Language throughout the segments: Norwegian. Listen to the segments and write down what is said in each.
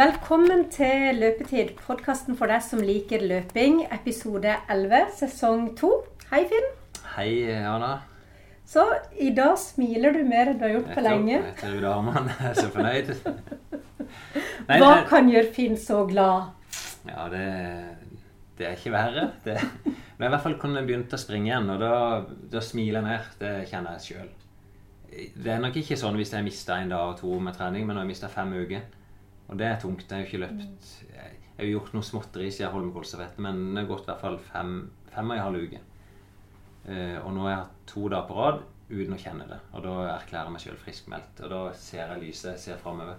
Velkommen til Løpetid, podkasten for deg som liker løping, episode 11, sesong 2. Hei, Finn. Hei, Anna. Så i dag smiler du mer enn du har gjort på lenge. Jeg tror dag, mann. Jeg er så fornøyd. Nei, Hva det, kan gjøre Finn så glad? Ja, det, det er ikke verre. Det, men i hvert fall kunne jeg begynt å springe igjen, og da, da smiler jeg mer. Det kjenner jeg sjøl. Det er nok ikke sånn hvis jeg mister en dag og to med trening, men når jeg mister fem uker Og det er tungt. Jeg har jo ikke løpt Jeg har gjort noe småtteri siden Holmenkollstafetten, men det har gått i hvert fall fem, fem og en halv uke. Uh, og nå har jeg hatt to dager på rad uten å kjenne det. Og da erklærer jeg meg sjøl friskmeldt. Og da ser jeg lyset, jeg ser framover.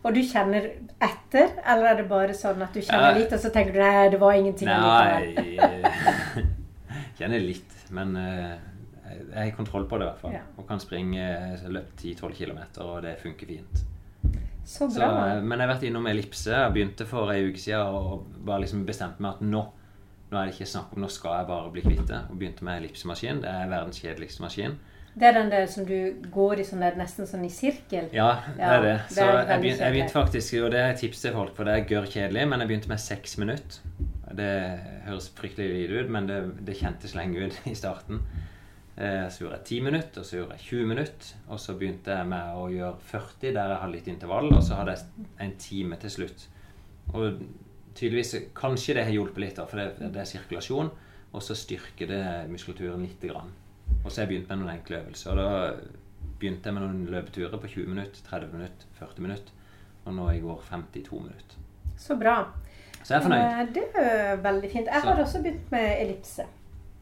Og du kjenner etter, eller er det bare sånn at du kjenner litt, og så tenker du nei, det var ingenting Nei, jeg kjenner litt. Men uh, jeg har kontroll på det, i hvert fall. Ja. Og kan springe løpt 10-12 km, og det funker fint. Så bra. Så, eh, men jeg har vært innom ellipse. Jeg begynte for ei uke siden og bare liksom bestemte meg at nå nå er det ikke snakk om nå skal jeg bare bli kvitt det. Og begynte med ellipsemaskin. Det er verdens kjedeligste maskin. Det er den der som du går i sånn der, nesten sånn i sirkel? Ja, det er det. Så det er jeg, begynte, jeg, begynte, faktisk, og det er et tips til folk, for det er gørr kjedelig, men jeg begynte med seks minutter. Det høres fryktelig lite ut, men det, det kjentes lenge ut i starten. Eh, så gjorde jeg 10 minutter, og så gjorde jeg 20 minutter. Og så begynte jeg med å gjøre 40, der jeg hadde litt intervall. Og så hadde jeg en time til slutt. Og tydeligvis Kanskje det har hjulpet litt, for det, det er sirkulasjon. Og så styrker det muskulaturen litt. Grann. Og så har jeg begynt med noen enkle øvelser. Og da begynte jeg med noen løpeturer på 20 minutter, 30 minutter, 40 minutter. Og nå i går 52 minutter. Så bra. Så jeg er fornøyd. Eh, det er veldig fint. Jeg har også begynt med ellipse.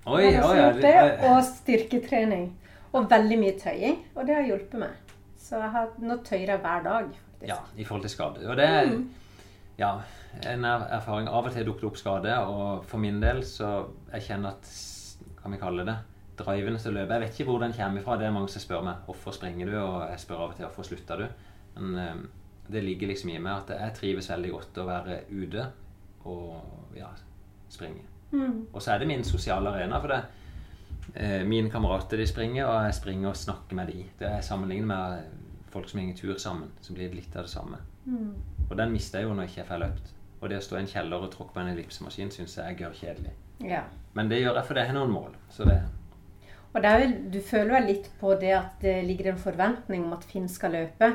Oi, jeg har gjort det, og styrketrening. Og veldig mye tøying. Og det har hjulpet meg. Så jeg har, nå tøyer jeg hver dag. faktisk. Ja, i forhold til skade. Og det er mm. ja, en erfaring. Av og til dukker det opp skade, og for min del så jeg kjenner at Kan vi kalle det driven til å løpe. Jeg vet ikke hvor den kommer fra. Det er mange som spør meg hvorfor springer du, og jeg spør av og til hvorfor slutter du. Men um, det ligger liksom i meg at jeg trives veldig godt å være ute og ja, springe. Mm. Og så er det min sosiale arena. For det eh, mine kamerater de springer, og jeg springer og snakker med de. Det er sammenlignet med folk som går tur sammen. Så blir det litt av det samme. Mm. Og den mister jeg jo når jeg ikke får løpt. Og det å stå i en kjeller og tråkke på en ellipsemaskin syns jeg er gørrkjedelig. Ja. Men det gjør jeg fordi jeg har noen mål. Så det og vel, du føler vel litt på det at det ligger en forventning om at Finn skal løpe?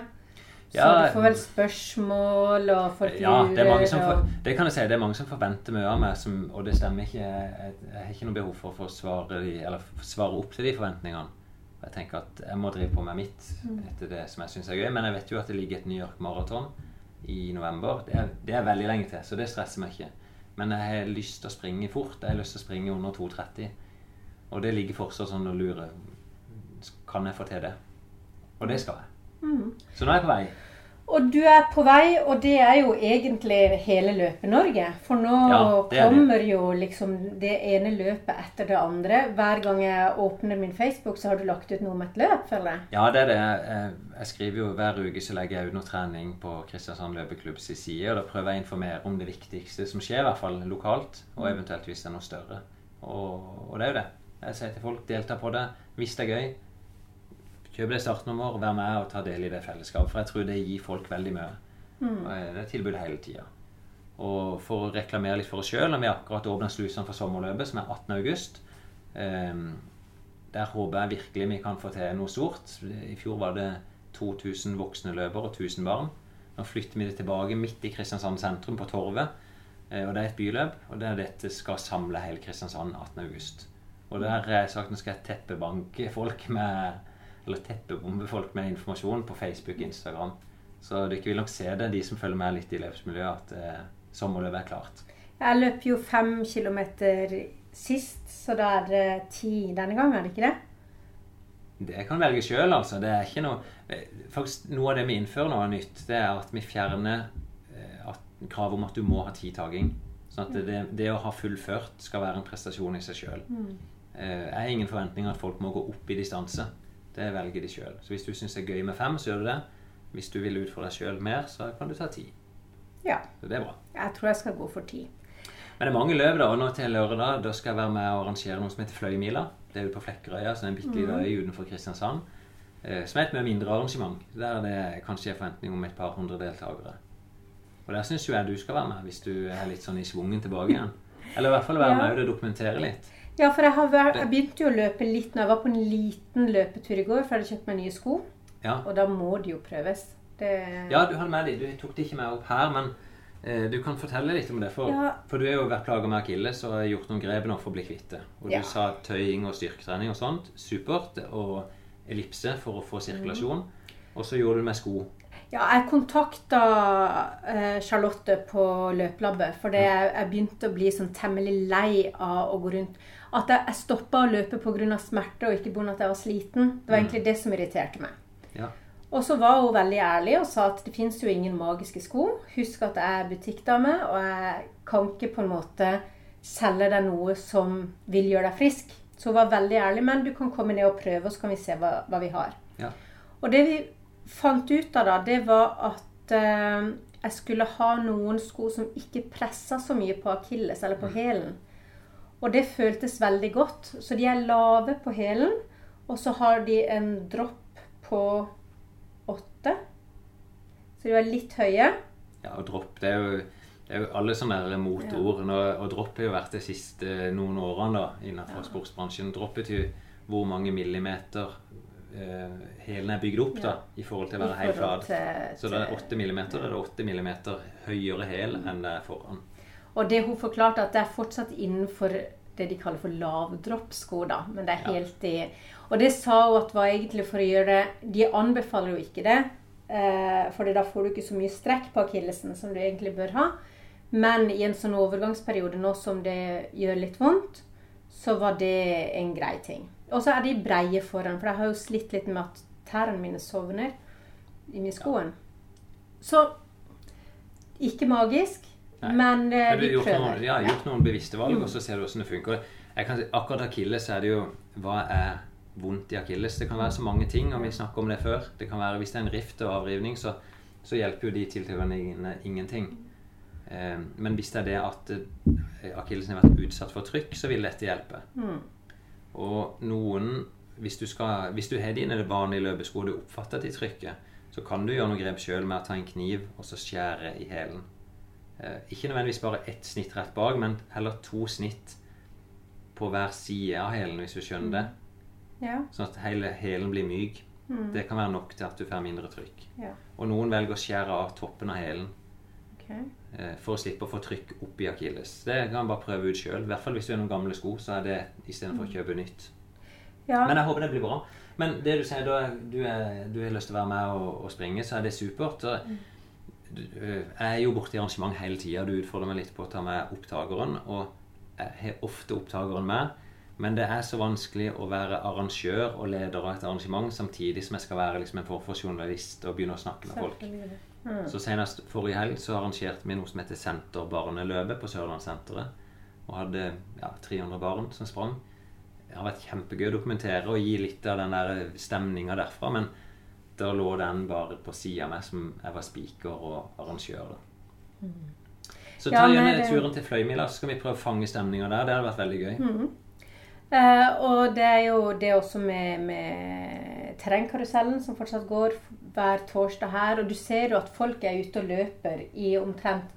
Så du får vel spørsmål, og folk ja, lurer det, er som for, det kan jeg si. Det er mange som forventer mye av meg, som, og det stemmer ikke. Jeg, jeg, har ikke noe behov for å få svare, de, svare, opp til de forventningene. Jeg tenker at jeg må drive på med mitt mm. etter det som jeg syns er gøy. Men jeg vet jo at det ligger et New York Marathon i november. Det er, det er, veldig lenge til, så det stresser meg ikke. Men jeg har lyst til å springe fort. Jeg har lyst til å springe under 2,30. Og det ligger fortsatt sånn og lurer. Kan jeg få til det? Og det skal jeg. Mm. Så nå er jeg på vei. Og du er på vei, og det er jo egentlig hele Løpe-Norge. For nå ja, kommer det. jo liksom det ene løpet etter det andre. Hver gang jeg åpner min Facebook, så har du lagt ut noe om et løp, føler jeg. Ja, det er det. Jeg skriver jo hver uke så legger jeg ut noe trening på Kristiansand løpeklubbs side. Og da prøver jeg å informere om det viktigste som skjer, i hvert fall lokalt. Og eventuelt hvis det er noe større. Og, og det er jo det. Jeg sier til folk delta på det hvis det er gøy. Kjøp deg startnummer, vær med og ta del i det fellesskapet. For jeg tror det gir folk veldig mye. Mm. Det er tilbud hele tida. Og for å reklamere litt for oss sjøl, vi akkurat åpna slusene for sommerløpet, som er 18.8, um, der håper jeg virkelig vi kan få til noe stort. I fjor var det 2000 voksne løpere og 1000 barn. Nå flytter vi det tilbake midt i Kristiansand sentrum, på Torvet. Eh, og det er et byløp, og der dette skal samle hele Kristiansand 18.8. Og der har jeg sagt nå skal jeg teppebanke folk med eller teppebombe folk med informasjon på Facebook og Instagram. Så dere vil nok se det, de som følger med litt i løpsmiljøet, at eh, sommerløpet er klart. Jeg løp jo fem kilometer sist, så da er det ti denne gangen, er det ikke det? Det kan velge sjøl, altså. Det er ikke noe eh, Faktisk noe av det vi innfører nå er nytt, det er at vi fjerner at, kravet om at du må ha tidtaking. Sånn at det, det, å ha fullført skal være en prestasjon i seg sjøl. Mm. Eh, jeg har ingen forventning at folk må gå opp i distanse. Det velger de sjøl. Så hvis du syns det er gøy med fem, så gjør du det. Hvis du vil utfordre deg sjøl mer, så kan du ta ti. Ja. Så det er bra. Jeg tror jeg skal gå for ti. Men det er mange løp, da. Og nå til lørdag da skal jeg være med og arrangere noe som heter Fløymila. Det er ute på Flekkerøya, så det er en bitte liten mm. øy utenfor Kristiansand. Eh, som er et mye mindre arrangement. Der det kanskje er forventning om et par hundre deltakere. Og der syns jo jeg du skal være med, hvis du er litt sånn i svungen tilbake igjen. Eller i hvert fall være med og dokumentere litt. Ja, for jeg, vært, jeg, begynte jo å løpe litt når jeg var på en liten løpetur i går, for jeg hadde kjøpt meg nye sko. Ja. Og da må de jo prøves. Det... Ja, du hadde med de. Du tok de ikke med opp her, men eh, du kan fortelle litt om det. For, ja. for du har jo vært plaga med akilles og har gjort noen grep nå for å bli kvitt det. Og du sa tøying og styrketrening og sånt. Supert. Og ellipse for å få sirkulasjon. Mm. Og så gjorde du med sko. Ja, jeg kontakta eh, Charlotte på løpelabbet. For jeg, jeg, begynte å bli sånn temmelig lei av å gå rundt. At jeg, stoppa å løpe pga. smerte og ikke pga. at jeg var sliten. Det var mm. egentlig det som irriterte meg. Ja. Og så var hun veldig ærlig og sa at det fins jo ingen magiske sko. Husk at jeg er butikkdame, og jeg kan ikke på en måte selge deg noe som vil gjøre deg frisk. Så hun var veldig ærlig. Men du kan komme ned og prøve, og så kan vi se hva, hva vi har. Ja. Og det vi fant ut av da, det var at eh, jeg skulle ha noen sko som ikke pressa så mye på akilles eller på mm. hælen. Og det føltes veldig godt. Så de er lave på hælen, og så har de en dropp på åtte. Så de er litt høye. Ja, og dropp det er jo, det er jo alle sånne motord. Ja. Og dropp har jo vært det siste noen årene da, innenfor ja. sportsbransjen. Dropp betyr hvor mange millimeter eh, hælen er bygd opp da, i forhold til å være helt flat. Så det er 8 millimeter, da er 8 millimeter høyere hæl enn det er foran. Og det hun forklarte, at det er fortsatt innenfor det de kaller for lavdroppsko, da. Men det er helt i Og det sa hun at var egentlig for å gjøre De anbefaler jo ikke det, eh, for da får du ikke så mye strekk på akillesen som du egentlig bør ha. Men i en sånn overgangsperiode nå som det gjør litt vondt, så var det en grei ting. Og så er de breie foran, for jeg har jo slitt litt med at tærne mine sovner inni skoen. Så ikke magisk, Nei. men uh, vi prøver. Noen, ja, gjort noen bevisste valg, mm. og så ser du hvordan det funker. Si, akkurat akilles er det jo Hva er vondt i akilles? Det kan være så mange ting, og vi snakker om det før. Det kan være Hvis det er en rift og avrivning, så, så hjelper jo de tiltakene ingenting. Eh, men hvis det er det at eh, akillesen har vært utsatt for trykk, så vil dette hjelpe. Mm. Og noen Hvis du, skal, hvis du har dine vanlige løpesko og du oppfatter at de trykker, så kan du gjøre noe grep sjøl med å ta en kniv og så skjære i hælen. Eh, ikke nødvendigvis bare ett snitt rett bak, men heller to snitt på hver side av hælen, hvis du skjønner det. Ja. Sånn at hele hælen blir myk. Mm. Det kan være nok til at du får mindre trykk. Ja. Og noen velger å skjære av toppen av hælen. Okay. Eh, for å slippe å få trykk opp i akilles. Det kan man bare prøve ut sjøl. I hvert fall hvis du har noen gamle sko, så er det istedenfor å mm. kjøpe nytt. Ja. Men jeg håper det blir bra. Men det du sier, da du, er, du har lyst til å være med og, og springe, så er det supert. Mm. Eh, jeg er jo borte i arrangement hele tida. Du utfordrer meg litt på å ta med opptakeren. Og jeg har ofte opptakeren med. Men det er så vanskelig å være arrangør og leder av et arrangement samtidig som jeg skal være liksom en form for journalist og begynne å snakke med folk. Mm. Så Senest forrige helg så arrangerte vi noe som heter Senterbarneløpet på Sørlandssenteret. Og hadde ja, 300 barn som sprang. Det har vært kjempegøy å dokumentere og gi litt av den der stemninga derfra. Men da lå den bare på sida av meg som jeg var spiker og arrangør. Mm. Så ta ja, gjerne turen til Fløymila, så skal vi prøve å fange stemninga der. Det hadde vært veldig gøy. Mm. Uh, og det er jo det også med, med terrengkarusellen som fortsatt går hver torsdag her. Og du ser jo at folk er ute og løper i omtrent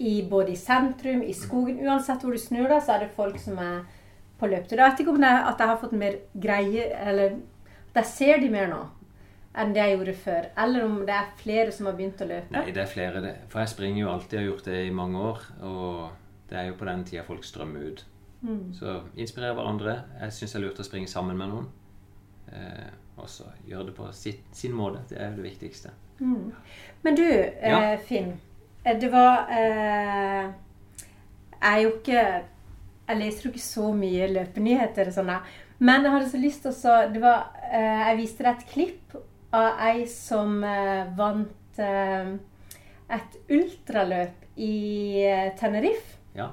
i både i sentrum, i skogen. Uansett hvor du snur deg, så er det folk som er på løpetur. Jeg vet ikke om det er at jeg har fått mer greie Eller at jeg ser de mer nå enn det jeg gjorde før. Eller om det er flere som har begynt å løpe. Nei, det er flere. Det. For jeg springer jo alltid jeg har gjort det i mange år. Og det er jo på den tida folk strømmer ut. Mm. Så inspirere hverandre. Jeg syns det er lurt å springe sammen med noen. Eh, og så gjøre det på sitt, sin måte. Det er jo det viktigste. Mm. Men du, ja. eh, Finn. Eh, det var eh, Jeg er jo ikke Jeg leser jo ikke så mye løpenyheter og sånn, men jeg hadde så lyst til å det var, eh, Jeg viste deg et klipp av ei som eh, vant eh, et ultraløp i Tenerife. Ja.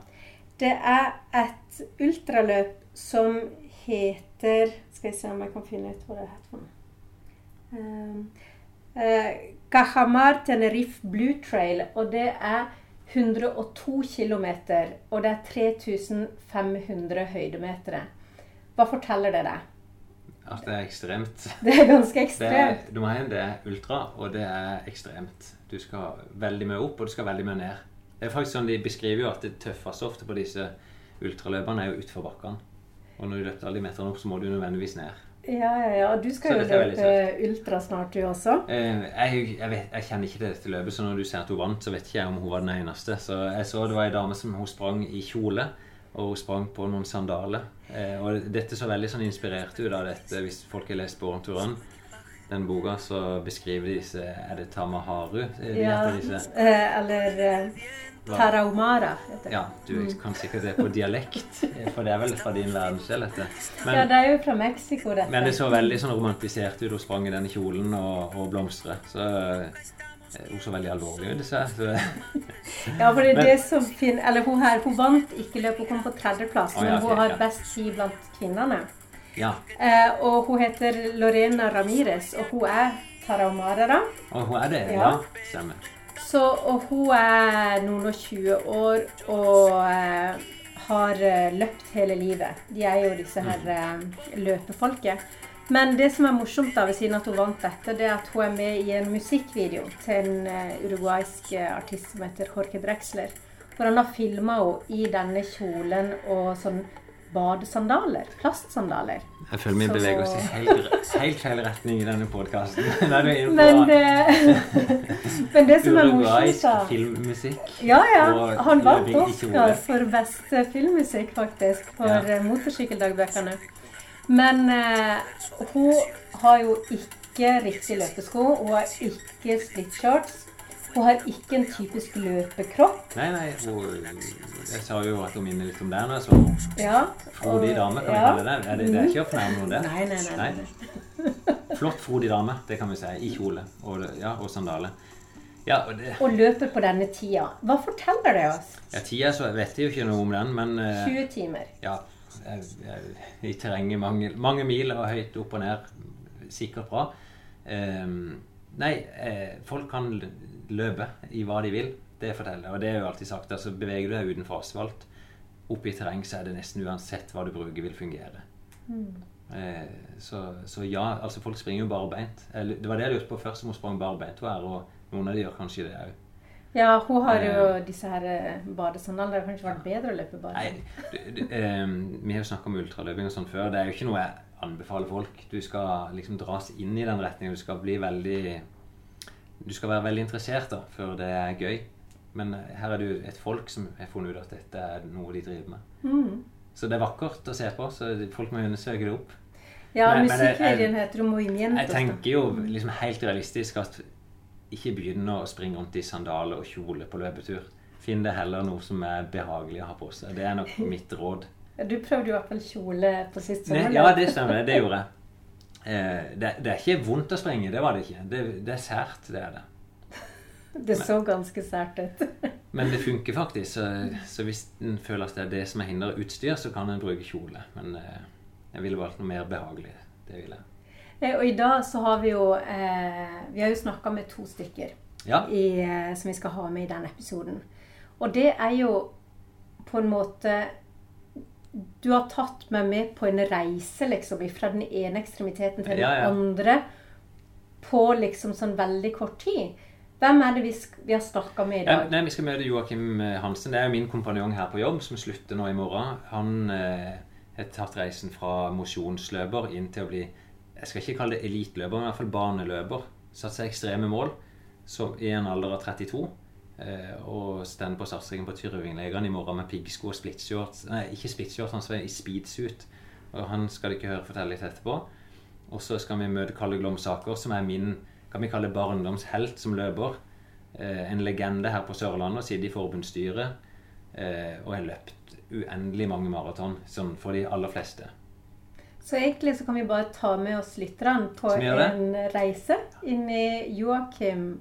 Det er et ultraløp som heter skal jeg se om jeg kan finne ut hva det heter. Uh, uh, Cajamar Tenerife Blue Trail, og det er 102 km, og det er 3500 høydemeter. Hva forteller det deg? At det er ekstremt. Det er ganske ekstremt. Det er, nummer én det er ultra, og det er ekstremt. Du skal veldig mye opp, og du skal veldig mye ned. Det er faktisk sånn De beskriver jo at det tøffeste ofte på disse ultraløperne er jo utfor bakkene. Og når du løper alle de meterne opp, så må du nødvendigvis ned. Ja, ja, ja. Du skal jo løpe ultra snart, du også. Eh, jeg, jeg, vet, jeg, kjenner ikke til dette løpet, så når du ser at hun vant, så vet ikke jeg om hun var den eneste. Så jeg så det var ei dame som hun sprang i kjole, og hun sprang på noen sandaler. Eh, og dette så veldig sånn inspirert ut av dette, hvis folk har lest Born to Run den boka så beskriver disse Er det Tamaharu? Ja, eh, eller Tarahumara. Ja, du mm. kan sikkert det på dialekt, for det er vel fra din verdensdel, dette. Men, ja, det er jo fra Mexico, dette. Men det så veldig sånn romantisert ut. Hun sprang i denne kjolen og, og blomstret. Så eh, hun så veldig alvorlig ut, disse så. Ja, for det er men, det som finner Eller hun her, hun vant ikke løpet, hun kom på tredjeplass, men ja, hun har ja. best tid blant kvinnene. Ja. Eh, og hun heter Lorena Ramires, og hun er Tarahumara, da. Og hun er det? Ja. ja. Stemmer. Så, og hun er noen og 20 år og eh, har eh, løpt hele livet. De er jo disse her mm. løpefolket. Men det som er morsomt da, ved siden av at hun vant dette, det er at hun er med i en musikkvideo til en uh, uruguaysk artist som heter Jorge Drexler. For han har filma henne i denne kjolen og sånn badesandaler. Plastsandaler. Jeg føler vi beveger oss i helt, helt feil retning i denne podkasten. Men, det, men det som er morsomt, da filmmusikk. Ja, ja. Han vant Oscar for beste filmmusikk, faktisk. For ja. motorsykkeldagbøkene. Men eh, hun har jo ikke riktig løpesko. Hun har ikke splitshorts. Hun har ikke en typisk løpekropp. Nei, nei, hun, jeg sa jo at hun minner litt om deg så ja, Frodig dame, kan vi kalle det. Er det, det er ikke å fornærme noen, det? Nei, nei, nei. nei. Flott, frodig dame, det kan vi si. I kjole og, ja, og sandaler. Ja, og, det... og, løper på denne tida. Hva forteller det oss? Ja, Tida så vet jeg jo ikke noe om den, men 20 eh, timer. Ja, i terrenget mange, mange mil og høyt opp og ned. Sikkert bra. Um, nei, eh, folk kan løpe i hva de vil. Det forteller Og det er jo alltid sagt. altså Beveger du deg utenfor asfalt, opp i terreng, så er det nesten uansett hva du bruker, vil fungere. Mm. Eh, så, så, ja, altså folk springer jo barbeint. Det var det jeg lurte på først, om hun sprang barbeint. Og noen av de gjør kanskje det òg. Ja, hun har jo eh, disse her eh, badesandalene. Det har kanskje vært bedre å løpe bare? Nei, eh, vi har jo snakka om ultraløping og sånn før. Det er jo ikke noe jeg anbefaler folk. Du skal liksom dras inn i den retningen. Du skal bli veldig du skal være veldig interessert da, før det er gøy. Men her er det jo et folk som har funnet ut at dette er noe de driver med. Mm. Så det er vakkert å se på, så folk må undersøke det opp. Ja, musikkferien heter Movimiento. Jeg tenker jo liksom helt realistisk at ikke begynn å springe rundt i sandaler og kjole på løpetur. Finn det heller noe som er behagelig å ha på seg. Det er nok mitt råd. Du prøvde jo i hvert fall kjole på sist sommer. Ja, det stemmer. Det gjorde jeg. Eh, det, det, er ikke vondt å springe, det var det ikke. Det, det er sært, det er det. Det så ganske sært ut. men det funker faktisk. Så, så hvis en føler at det er det som er hinderet utstyr, så kan en bruke kjole. Men eh, jeg ville valgt noe mer behagelig. Det ville jeg. Eh, og i dag så har vi jo eh, Vi har jo snakka med to stykker ja. i, eh, som vi skal ha med i den episoden. Og det er jo på en måte du har tatt meg med på en reise, liksom, fra den ene ekstremiteten til den ja, ja. andre på liksom sånn veldig kort tid. Hvem er det vi, vi har snakka med i dag? Nei, Vi skal møte Joakim Hansen. Det er jo min kompanjong her på jobb, som slutter nå i morgen. Han eh, har tatt reisen fra mosjonsløper inn til å bli Jeg skal ikke kalle det eliteløper, men i hvert fall barneløper. Satt seg ekstreme mål i en alder av 32. Eh, og står på startstreken på Tyrvinglegene i morgen med piggsko og splitshorts. Nei, ikke splitshorts, han skal i speedsuit. Og han skal dere høre fortelle litt etterpå. Og så skal vi møte Kalle Glomsaker, som er min kan vi kalle barndomshelt som løper. Eh, en legende her på Sørlandet. Sitter i forbundsstyret eh, og har løpt uendelig mange maraton, sånn for de aller fleste. Så egentlig så kan vi bare ta med oss lytterne på en reise inn i Joakim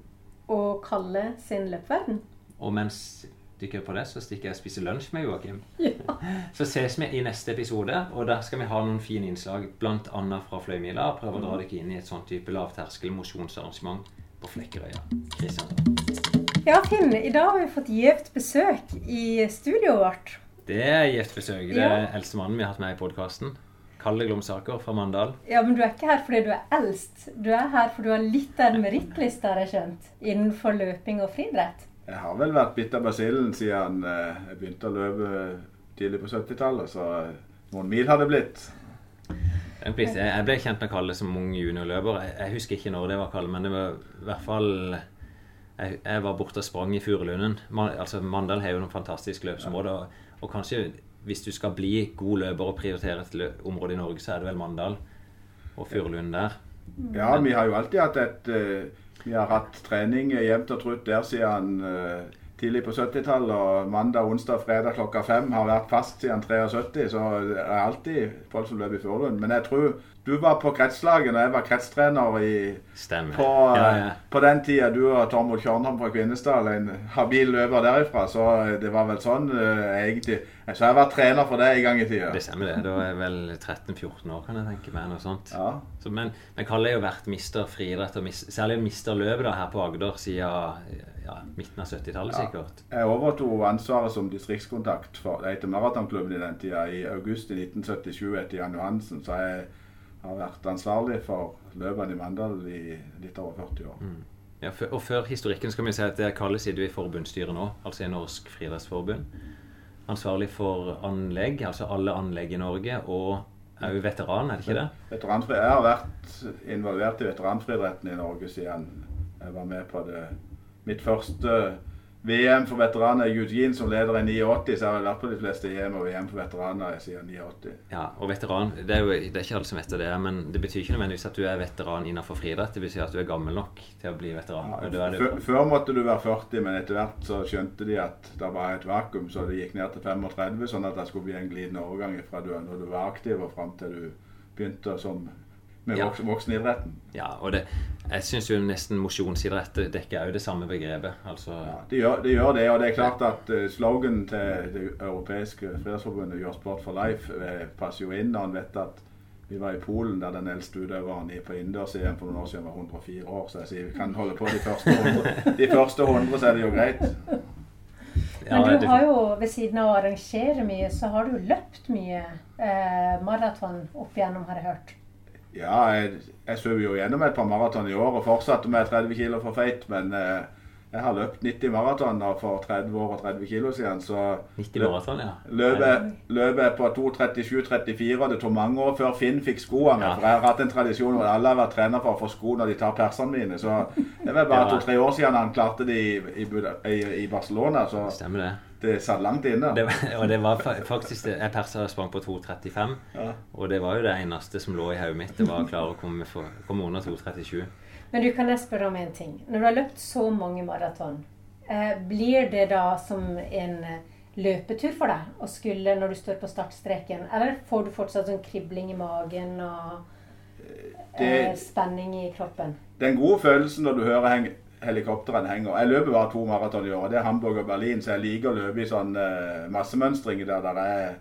og Kalle sin løpverden. Og mens dere er på det, så stikker jeg og spiser lunsj med Joakim. Ja. Så ses vi i neste episode, og der skal vi ha noen fine innslag, bl.a. fra Fløymila. Prøve å dra dere inn i et sånn type lavterskel mosjonsarrangement på Flekkerøya. Ja, Finn, i dag har vi fått gjevt besøk i studioet vårt. Det er gjevt besøk. Det er ja. eldste mannen vi har hatt med i podkasten. Kalle Glomsaker fra Mandal. Ja, men du er ikke her fordi du er eldst. Du er her fordi du har litt av en merittliste, har jeg skjønt, innenfor løping og friidrett. Jeg har vel vært bitt av basillen siden eh, jeg begynte å løpe tidlig på 70-tallet, så noen mil har det blitt. Jeg ble kjent med Kalle som ung juniorløper. Jeg husker ikke når det var Kalle, men det var i hvert fall Jeg, jeg var borte og sprang i Furulunden. Man, altså Mandal har jo noen fantastiske løpsområder. Og, og, kanskje hvis du skal bli god løper og prioritere et område i Norge, så er det vel Mandal og Furulund der. Ja, vi har jo alltid hatt et uh, Vi har hatt trening jevnt og trutt der siden uh, tidlig på 70-tallet. Og mandag, onsdag, fredag klokka fem har vært fast siden 73. Så det er alltid folk som løper i Furulund. Men jeg tror du var på kretslaget når jeg var kretstrener i, på, ja, ja. på, den tida. Du og Tormod Tjørnholm fra Kvinesdal, en habil løper derifra. Så det var vel sånn uh, egentlig. Så jeg var trener for det i gang i tida. Det stemmer det. Da er jeg vel 13-14 år, kan jeg tenke meg. noe sånt. Ja. Så, men, men Kalle har jo vært mister friidrett, og mis, særlig mister løpet da, her på Agder siden ja, midten av 70-tallet sikkert. Jeg overtok ansvaret som distriktskontakt for det heter Maratonklubben i den tida, i august i 1977 etter Jan Johansen. Så jeg har vært ansvarlig for løpene i Mandal i litt over 40 år. Mm. Ja, for, og før historikken skal vi si at det er Kalle sitter i forbundsstyret nå, altså i Norsk Friidrettsforbund. Ansvarlig for anlegg, altså alle anlegg i Norge, og er jo veteran, er det ikke det? Veteranfri, jeg har vært involvert i veteranfriidretten i Norge siden jeg var med på det mitt første VM for veteraner Eugene som leder i 89, så har jeg vært på de fleste EM og VM for veteraner siden 89. Ja, og veteran, det er jo det er ikke alle som vet det, men det betyr ikke nødvendigvis at du er veteran innenfor friidrett. Det betyr at du er gammel nok til å bli veteran. Ja, før måtte du være 40, men etter hvert så skjønte de at det var et vakuum, så det gikk ned til 35, sånn at det skulle bli en glidende overgang fra du, når du var aktiv og fram til du begynte som med ja. voksenidretten. Ja, og det, jeg syns jo nesten mosjonsidrett dekker òg det samme begrepet. Altså, ja, det gjør, det gjør, det, og det er klart at uh, slogan til det europeiske friidrettsforbundet 'Your Sport for Life' uh, passer jo inn når en vet at vi var i Polen der den eldste utøveren på innendørs-EM for noen år siden var 104 år. Så jeg sier vi kan holde på de første 100, de første 100 så er det jo greit. Men du har jo ved siden av å arrangere mye, så har du løpt mye eh, maraton opp igjennom, har jeg hørt. Ja, jeg, jeg sover jo gjennom et par maraton i år og fortsatte med 30 kg for feit. Men eh, jeg har løpt 90 maratoner for 30 år og 30 kg siden. Så 90 maraton, ja. løpet, løpet på 2.37,34, og det tok mange år før Finn fikk skoene. Ja. For jeg har hatt en tradisjon hvor alle har vært trener for å få sko når de tar persene mine. Så det var bare to-tre år siden han klarte det i, i, i Barcelona. Så Stemmer det det satt langt inne. Det var, og det var faktisk Jeg persa og sprang på 2,35. Ja. Og det var jo det eneste som lå i hodet mitt. Det var å klare å komme, for, komme under 2,37. Men du kan jeg spørre om en ting. Når du har løpt så mange maraton, eh, blir det da som en eh, løpetur for deg å skulle når du står på startstreken? Eller får du fortsatt sånn kribling i magen og eh, spenning i kroppen? Den gode følelsen når du hører henge helikoptrene henger. Jeg løper bare to maraton i året. Det er Hamburg og Berlin, så jeg liker å løpe i sånn uh, massemønstring der det er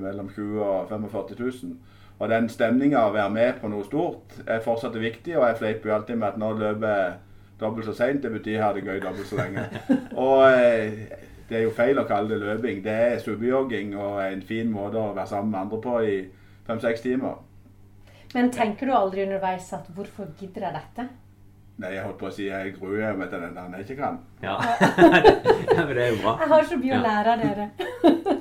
mellom 20 og 45 000. Og den stemninga å være med på noe stort er fortsatt viktig, og jeg fleiper jo alltid med at nå løper dobbelt så seint, det betyr jeg har det gøy dobbelt så lenge. Og uh, det er jo feil å kalle det løping. Det er subjogging og en fin måte å være sammen med andre på i fem-seks timer. Men tenker du aldri underveis at hvorfor gidder jeg dette? Nei, jeg holdt på å si jeg gruer meg til den der jeg ikke kan. Ja. ja, men det er jo bra. Jeg har så mye å lære av dere.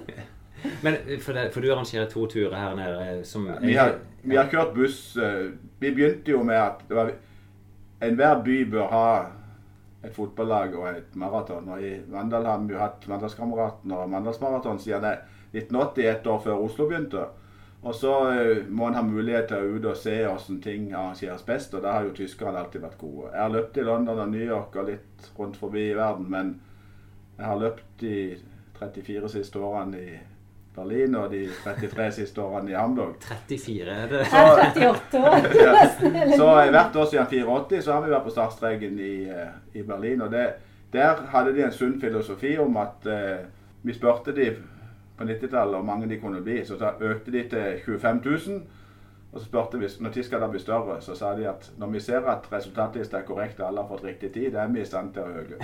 men for, det, for, du arrangerer to turer her nede som ja, vi, har, vi, har, kjørt buss. Eh, vi begynte jo med at enhver by bør ha et fotballag og et maraton. Og I Mandal har vi jo hatt Mandalskameraten og Mandalsmaraton siden 1980, ett år før Oslo begynte. Og så uh, må en ha mulighet til å ut og se hvordan ting arrangeres best, og der har jo tyskerne alltid vært gode. Jeg har løpt i London og New York og litt rundt forbi i verden, men jeg har løpt de 34 siste årene i Berlin og de 33 siste årene i Hamburg. 34 er det? Så, 38 år. ja. Så hvert år siden 84 så har vi vært på startstreken i, uh, i Berlin. og det, der hadde de en sunn filosofi om at eh, vi spurte de på 90-tallet, og mange de kunne bli. Så da økte de til 25 000. Og så spurte vi når tid skal da bli større, så sa de at når vi ser at resultatlista er korrekt og alle har fått riktig tid, det er vi i stand til å øke.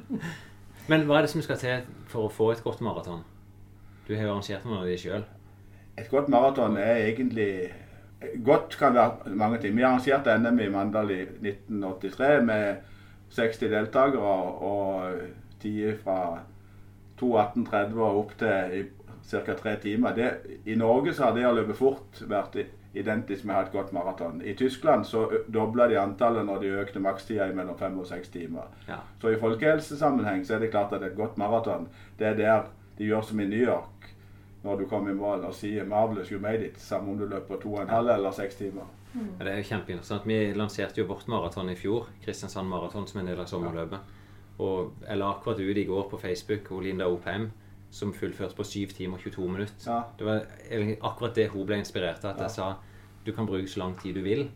Men hva er det som skal til for å få et godt maraton? Du har jo arrangert noen av de sjøl. et godt maraton er egentlig Godt kan være mange ting. Vi arrangerte NM i Mandal i 1983 med 60 deltakere og tider fra 2.18,30 og opp til ca. tre timer. Det, I Norge så har det å løpe fort vært identisk med å ha et godt maraton. I Tyskland så dobla de antallet når de økte makstida i mellom fem og seks timer. Ja. Så i folkehelsesammenheng så er det klart at et godt maraton, det er der de gjør som i New York når du kommer i mål og sier 'marvelous, you made it', samme om du løper to og en halv eller seks timer. Mm. Det er jo kjempeinteressant. Vi lanserte jo vårt maraton i fjor, Kristiansand Maraton, som en del av sommerløpet. Og jeg la akkurat ut i går på Facebook og Linda Opheim som fullførte på 7 timer og 22 minutter. Ja. Det var akkurat det hun ble inspirert av. At jeg sa du kan bruke så lang tid du vil.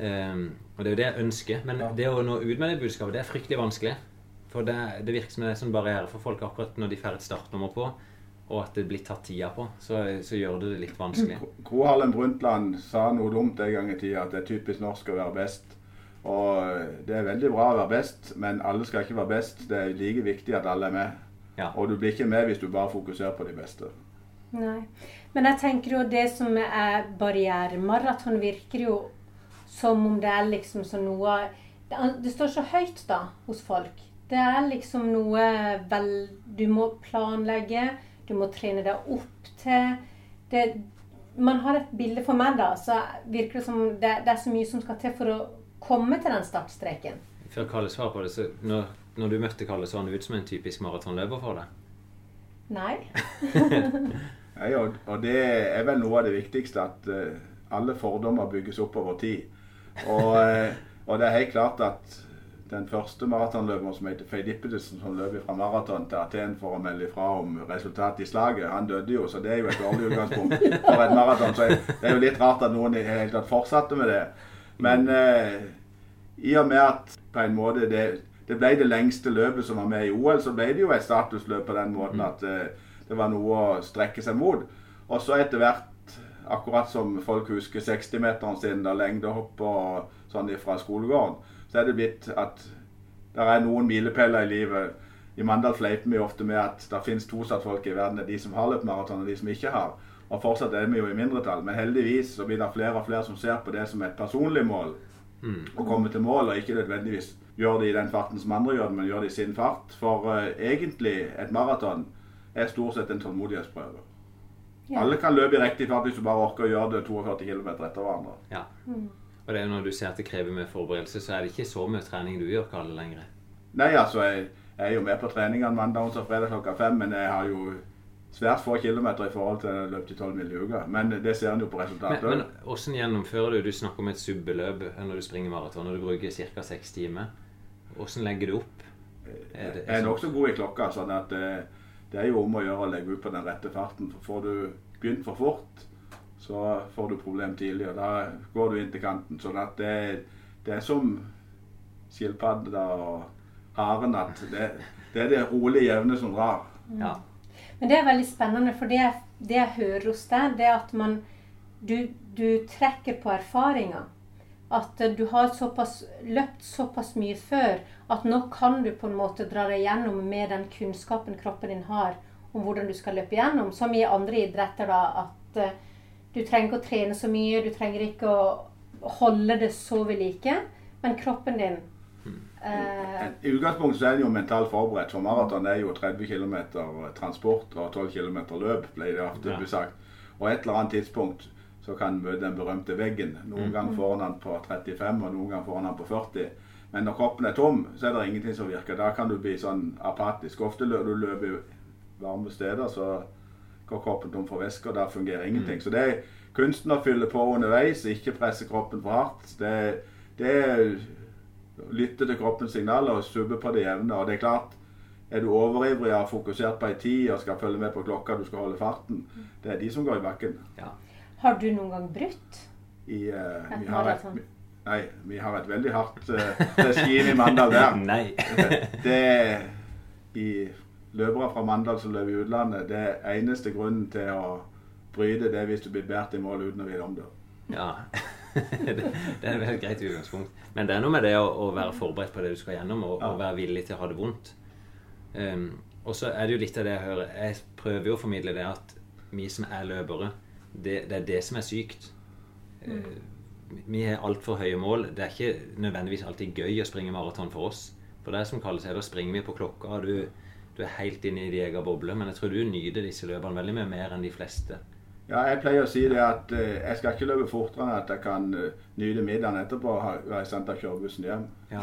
Um, og det er jo det jeg ønsker. Men ja. det å nå ut med det budskapet, det er fryktelig vanskelig. For det, det virker som det er en sånn barriere for folk akkurat når de får et startnummer på og at det blir tatt tida på, så, så gjør det det litt vanskelig. Gro Harlem Brundtland sa noe dumt en gang i tida, at det er typisk norsk å være best. Og det er veldig bra å være best, men alle skal ikke være best. Det er like viktig at alle er med. Ja. Og du blir ikke med hvis du bare fokuserer på de beste. Nei. Men jeg tenker jo det som er barriere. Maraton virker jo som om det er liksom så noe Det står så høyt da hos folk. Det er liksom noe vel Du må planlegge. Du må trene deg opp til det, Man har et bilde for meg, da, så virker det som det, det, er så mye som skal til for å komme til den startstreken. Før Kalle svarer på det, så når, når, du møtte Kalle, så han ut som en typisk maratonløper for deg? Nei. Nei og, og, det er vel noe av det viktigste, at uh, alle fordommer bygges opp over tid. Og, uh, og det er helt klart at den første maratonløperen som heter Faye Dippedesen, som løp fra maraton til Aten for å melde ifra om resultatet i slaget, han døde jo, så det er jo et dårlig utgangspunkt for et maraton. Så det er jo litt rart at noen i hele tatt fortsatte med det. Men eh, i og med at på en måte det, det, ble det lengste løpet som var med i OL, så ble det jo et statusløp på den måten at eh, det var noe å strekke seg mot. Og så etter hvert, akkurat som folk husker 60-meteren sin, da lengdehopp og sånn fra skolegården så er det blitt at det er noen milepæler i livet. I Mandal fleiper vi ofte med at det finnes to satt folk i verden. Det er de som har løpt maraton, og de som ikke har. Og fortsatt er vi jo i mindretall. Men heldigvis så blir det flere og flere som ser på det som et personlig mål. Mm. Å komme til mål, og ikke nødvendigvis gjøre det i den farten som andre gjør det, men gjøre det i sin fart. For uh, egentlig, et maraton er stort sett en tålmodighetsprøve. Ja. Alle kan løpe i riktig fart hvis du bare orker å gjøre det 42 km etter hverandre. Ja. Mm. Og det er når du ser at det krever mye forberedelse, så er det ikke så mye trening du gjør, Kalle, lenger? Nei, altså, jeg, jeg er jo med på treningene mandag, onsdag, fredag klokka fem, men jeg har jo svært få kilometer i forhold til løp til 12 mil i uka. Men det ser en jo på resultatet. Men, men hvordan gjennomfører du Du snakker om et subbeløp når du springer maraton, og du bruker ca. seks timer. Hvordan legger du opp? Er det, jeg er nokså god i klokka, sånn at det, det, er jo om å gjøre å legge ut på den rette farten. For får du begynt for fort, så får du problem tidlig, og da går du inn til kanten. Så det, det, er som skilpadder og haren at det, det, er det rolige, jevne som drar. Ja. Men det er veldig spennende, for det, det jeg hører hos deg, det er at man du, du trekker på erfaringer. At du har såpass, løpt såpass mye før at nå kan du på en måte dra deg gjennom med den kunnskapen kroppen din har om hvordan du skal løpe gjennom. Som i andre idretter, da, at du trenger ikke å trene så mye, du trenger ikke å holde det så ved like. Men kroppen din eh, I utgangspunktet så er en jo mentalt forberedt. For maraton er jo 30 km transport og 12 km løp, ble det ofte ja. sagt. Og et eller annet tidspunkt så kan møte den berømte veggen. Noen mm. ganger får han på 35, og noen ganger får han på 40. Men når kroppen er tom, så er det ingenting som virker. Da kan du bli sånn apatisk. Ofte når du løper varme steder, så går kroppen tom for væske, og da fungerer ingenting. Mm. Så det er kunsten å fylle på underveis, ikke presse kroppen for hardt. Det, det er lytte til kroppens signaler og subbe på det jevne. Og det er klart, er du overivrig og fokusert på ei tid og skal følge med på klokka, du skal holde farten, det er de som går i bakken. Ja. Har du noen gang brutt? I, uh, vi har et, nei, vi har et veldig hardt uh, regime i Mandal der. nei. det i løpere fra Mandal som løper i utlandet, det er eneste grunnen til å bryte det hvis du blir båret i mål uten å vite om det. Ja, det, det er et greit utgangspunkt. Men det er noe med det å, å være forberedt på det du skal gjennom, og, ja. og være villig til å ha det vondt. Um, og så er det jo litt av det jeg hører. Jeg prøver jo å formidle det at vi som er løpere, det, det, er det som er sykt. Mm. Vi har altfor høye mål. Det er ikke nødvendigvis alltid gøy å springe maraton for oss. For det er som kalles da springer vi på klokka. og du, du er helt inne i din egen boble. Men jeg tror du nyter disse løpene veldig mye mer enn de fleste. Ja, jeg pleier å si det at uh, jeg skal ikke løpe fortere enn at jeg kan uh, nyte middagen etterpå og være sendt av kjørebussen kjøre bussen hjem. Ja.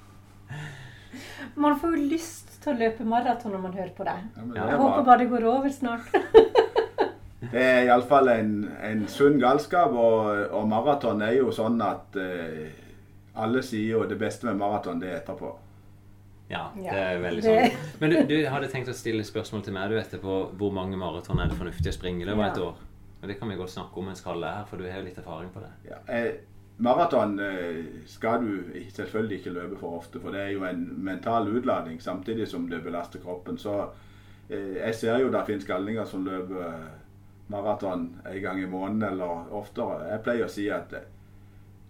man får jo lyst til å løpe maraton når man hører på deg. Ja, jeg håper bare det går over snart. det er iallfall en, en sunn galskap, og, og maraton er jo sånn at uh, alle sier jo det beste med maraton, det er etterpå. Ja, det er veldig sånn. Men du, du, hadde tenkt å stille spørsmål til meg du etterpå. Hvor mange maraton er det fornuftig å springe i løpet av et år? Og Det kan vi godt snakke om mens Kalle er her, for du har jo litt erfaring på det. Ja, eh, Maraton eh, skal du selvfølgelig ikke løpe for ofte, for det er jo en mental utlading samtidig som det belaster kroppen. Så eh, jeg ser jo det finnes galninger som løper maraton en gang i måneden eller oftere. Jeg pleier å si at eh,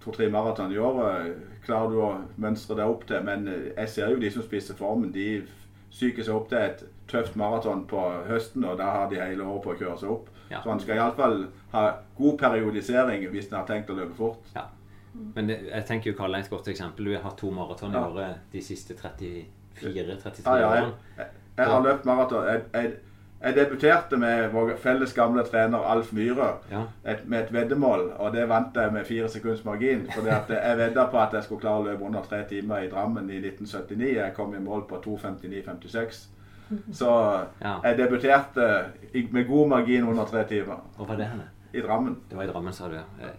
to-tre maraton i året klarer du å mønstre deg opp til. Men eh, jeg ser jo de som spiser formen, de psyker seg opp til et tøft maraton på høsten, og da har de hele året på å kjøre seg opp. Ja. Så han skal iallfall ha god periodisering hvis han har tenkt å løpe fort. Ja. Men det, jeg tenker jo Kalle er et godt eksempel. Du har hatt to maraton i ja. året de siste 34-33 ja, ja, årene. Jeg, jeg, har løpt maraton. Jeg, jeg, debuterte med vår felles gamle trener Alf Myhre ja. med et veddemål, og det vant jeg med fire sekunds margin. For jeg vedda på at jeg skulle klare å løpe under tre timer i Drammen i 1979. Jeg kom i mål på 2.59,56. Så ja. jeg debuterte med god margin under tre timer. Hvor var det henne? I Drammen. Det var i Drammen, sa du. ja.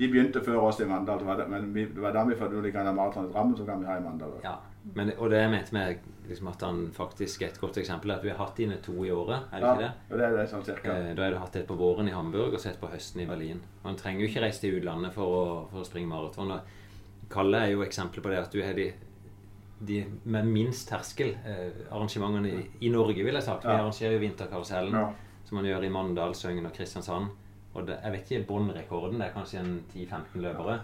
De begynte før oss i Mandal, men det var da vi fant ut at vi kan ha maraton i Drammen, så kan vi ha i Mandal. Ja. Men, og det jeg mente med liksom at han faktisk et godt eksempel, er at vi har hatt dine to i året. er det ja, ikke det? Ja, det er det sånn cirka. Eh, da har du hatt et på våren i Hamburg og så et på høsten i Berlin. Og Han trenger jo ikke reise til utlandet for å, for å springe maraton. Kalle er jo eksempel på det at du har de, de med minst terskel eh, arrangementene i, i, Norge, vil jeg sagt. Vi arrangerer jo Vinterkarusellen, ja. som man gjør i Mandal, Søgn og Kristiansand. Og det, jeg vet ikke båndrekorden. Det er kanskje en 10-15 løpere?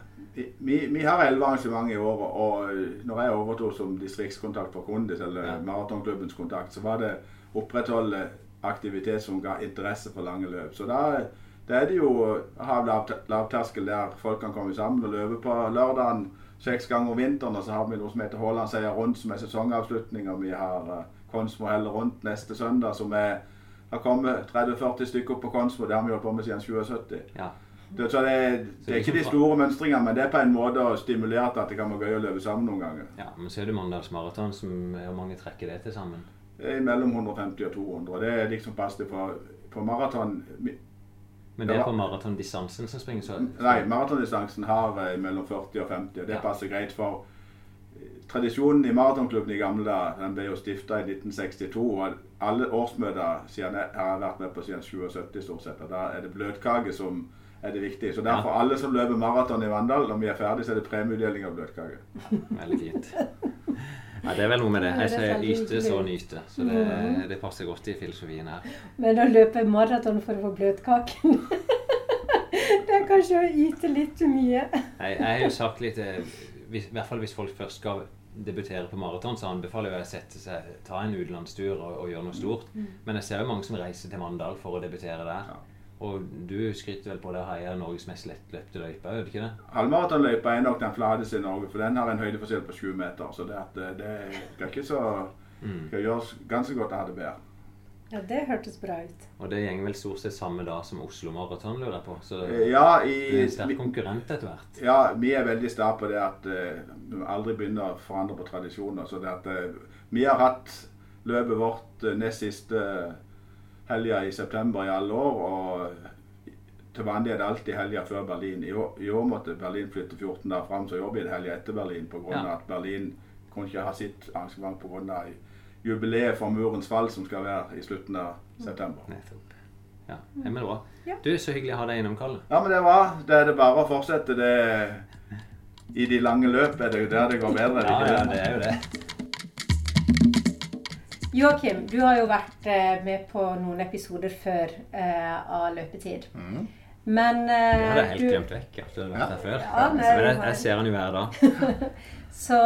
Vi, vi har elleve arrangement i året. Og eh, når jeg overtok som distriktskontakt for Kondis, eller ja. maratonklubbens kontakt, så var det opprettholde aktivitet som ga interesse for lange løp. Så da, da er det jo å ha lavterskel der folk kan komme sammen og løpe på lørdagen seks ganger om vinteren. Og så har vi noe som heter Haaland seier rundt, som er sesongavslutning. Og vi har uh, Konsmo heller rundt neste søndag, som er har kommet 30-40 stykker på Konsmo. Det har vi holdt på med siden 77. Ja. Det, så det, det, er ikke de store mønstringene, men det er på en måte å stimulere til at det kan være gøy å løpe sammen noen ganger. Ja, Men så er det Mandals maraton, som hvor mange trekker det til sammen? Det er mellom 150 og 200. Det er liksom passet på, på maraton. Men det er på maratondistansen som springer så? Nei, maratondistansen har eh, mellom 40 og 50. og Det ja. passer greit for Tradisjonen i maratonklubben i gamle dager den ble jo stifta i 1962. og Alle årsmøter siden jeg har vært med på siden 77 stort sett. og Da er det bløtkake som er det viktige. Så derfor ja. alle som løper maraton i Vandal, når vi er ferdig, så er det premieutdeling av bløtkake. Veldig fint. Ja, det er vel noe med det. Jeg sier yte, så nyte. Så det, mm. det, passer godt i filosofien her. Men å løpe maraton for å få bløtkaken Det er kanskje å yte litt mye. Jeg, jeg har jo sagt litt eh, I hvert fall hvis folk først skal debutere på maraton, så anbefaler jeg å sette seg, ta en utenlandstur og, og, gjøre noe stort. Mm. Men jeg ser jo mange som reiser til Mandal for å debutere der. Ja. Og du skryter vel på det å heie Norges mest lettløpte løype, gjør du ikke det? Halvmaratonløypa er nok den flateste i Norge, for den har en høydeforskjell på 20 meter. Så det, at, det skal ikke så mm. skal gjøres ganske godt å ha det bedre. Ja, det hørtes bra ut. Og det går vel stort sett samme da som Oslo Maraton, lurer jeg på. Så ja, i, det er en sterk konkurrent etter hvert. Ja, vi er veldig sta på det at uh, vi aldri begynner å forandre på tradisjoner. Så det at uh, vi har hatt løpet vårt uh, nest siste helga i september i alle år. Og til vanlig er det alltid helga før Berlin. I år, I år, måtte Berlin flytte 14 dager fram, så i år blir det helga etter Berlin pga. Ja. at Berlin kunne ikke ha sitt arrangement pga jubileet for murens fall, som skal være i slutten av september. Nettopp. Ja, det er bra. Du, Så hyggelig å ha deg innom, Kalle. Ja, men det var Det er det bare å fortsette. Det I de lange løp er det jo der det går bedre. Ja, ja, det er jo det. Joakim, du har jo vært eh, med på noen episoder før uh, av løpetid. Mm. Men uh, Det hadde jeg helt du... glemt vekk. at du hadde vært her før. Ja, Men jeg, jeg ser han jo hver dag. Så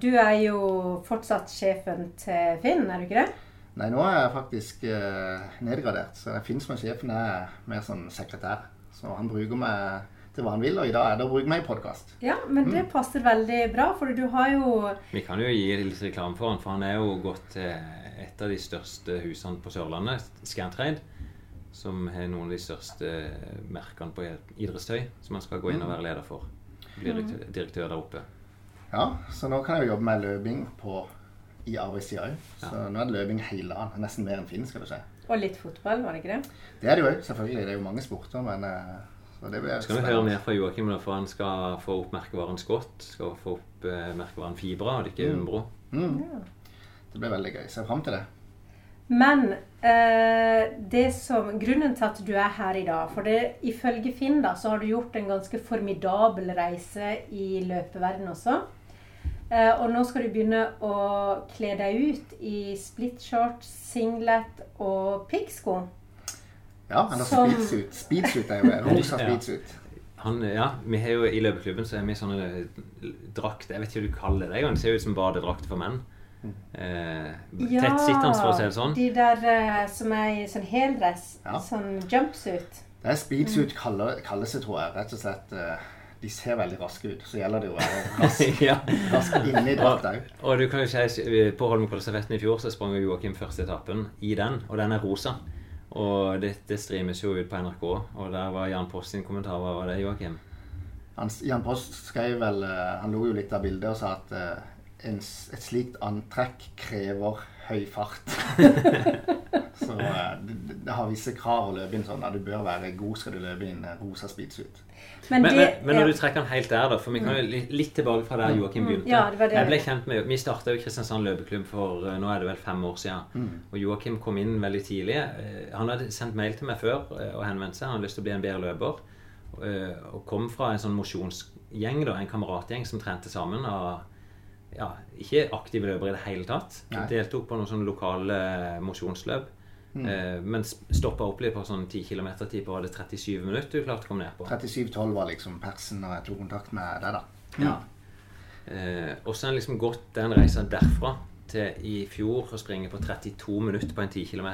du er jo fortsatt sjefen til Finn, er du ikke det? Nei, nå er jeg faktisk eh, nedgradert. Så Finn som er sjefen er mer som sekretær. Så han bruker meg til hva han vil, og i dag er det å bruke meg i podkast. Ja, men det passer veldig bra, for du har jo Vi kan jo gi litt reklame for han, for han er jo gått til et av de største husene på Sørlandet, Scantrade. Som har noen av de største merkene på idrettstøy, som han skal gå inn og være leder for. Bli direktør, direktør der oppe. Ja, så nå kan jeg jo jobbe med løping på, i arbeidstida òg. Så Ja. nå er det løping hele dagen. Nesten mer enn Finn, skal du skje. Og litt fotball, var det ikke det? Det er det jo òg, selvfølgelig. Det er jo mange sporter, men eh, så det blir Skal vi høre mer fra Joakim, for han skal få opp merkevaren Scott. Skal få opp eh, merkevaren Fibra, og ikke Umbro. Mm, Ja. det blir veldig gøy. Ser fram til det. Men eh, det som, grunnen til at du er her i dag For det, ifølge Finn da, så har du gjort en ganske formidabel reise i løpeverden også. Eh, og nå skal du begynne å kle deg ut i split shorts, singlet og piggsko. Ja, eller Som- speedsuit. Speedsuit er jo det. Rosa Ja. speedsuit. Han, ja, vi har jo I løpeklubben så er vi sånne drakter Jeg vet ikke hva du kaller det. Det ser ut som badedrakt for menn. Eh, Tettsittende, for å si det sånn. de der eh, som er i sånn heldress. Ja. Sånn jumpsuit. Det er speedsuit kaller, kalles det, tror jeg. Rett og slett eh, De ser veldig raske ut. Så gjelder det å være rask, ja. rask inni drakta òg. Og du kan jo si, På Holmenkollstafetten i fjor så sprang jo Joakim første etappen i den, og den er rosa. Og det, det streames jo ut på NRK, og der var Jan Post sin kommentar. Hva var det, Joakim? Han, Jan Post skrev vel eh, Han lo jo litt av bildet og sa at eh, en, et slikt antrekk krever høy fart. Så eh, det, det har visse krav å løpe inn sånn. Du bør være god skal du løpe inn eh, rosa speedsuit. Men, Men, det men, når ja. du trekker den helt der, da For vi kan jo litt, litt tilbake fra der Joakim begynte. Ja, det var det. Jeg ble kjent med, Vi starta jo Kristiansand løpeklubb for eh, nå er det vel fem år siden. Og Joakim kom inn veldig tidlig. Eh, Han hadde sendt mail til meg før eh, og henvendt seg. Han hadde lyst til å bli en bedre løper. Og kom fra en sånn mosjonsgjeng, da, en kameratgjeng som trente sammen. av ja, ikke aktive løpere i det hele tatt. Nei. Deltok på noen sånne lokale eh, mosjonsløp. Eh, Men stoppa opp litt på sånn 10 km tid på det 37 minutter du klarte å komme ned på. 37-12 var liksom persen når jeg tok kontakt med deg, da. Ja. Eh, og så har jeg liksom gått den reisa derfra til i fjor å springe på 32 minutter på en 10 km.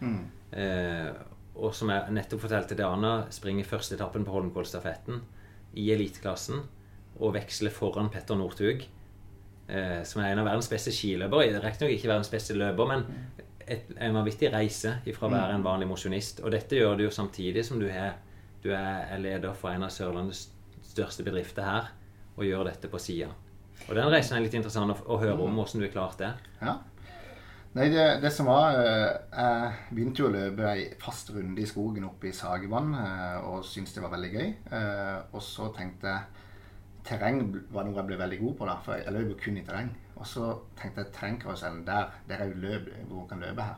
Mm. Eh, og som jeg nettopp fortalte til Anna, springer første etappen på Holmenkollstafetten i eliteklassen og veksler foran Petter Northug, eh, som er en av verdens beste skiløpere. Riktignok ikke verdens beste løper, men et, en vanvittig reise ifra å være en vanlig mosjonist. Og dette gjør du jo samtidig som du er, du er leder for en av Sørlandets største bedrifter her, og gjør dette på sida. Og den reisen er litt interessant å, å høre om, hvordan du har klart det. Ja. Nei, det, det som var eh, Jeg begynte jo å løpe ei fast runde i skogen oppe i Sagevann eh, og syntes det var veldig gøy. Eh, Og så tenkte jeg Terreng var noe jeg ble veldig god på, da, for jeg løp jo kun i terreng. Og så tenkte jeg terrengkarusellen der, der er jo løp hvor man kan løpe her.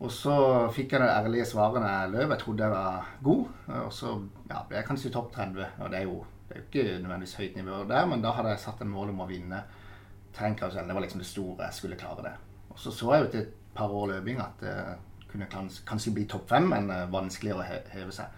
Og så fikk jeg det ærlige svaret når jeg løp. Jeg trodde jeg var god. Og så ja, ble jeg kanskje topp 30. Og det er jo, det er ikke nødvendigvis høyt nivå der, men da hadde jeg satt en mål om å vinne terrengkarusellen. Det var liksom det store. Jeg skulle klare det. Og så så jeg jo til et par år løping at det kunne kanskje bli topp fem, men eh, vanskeligere å he- heve seg.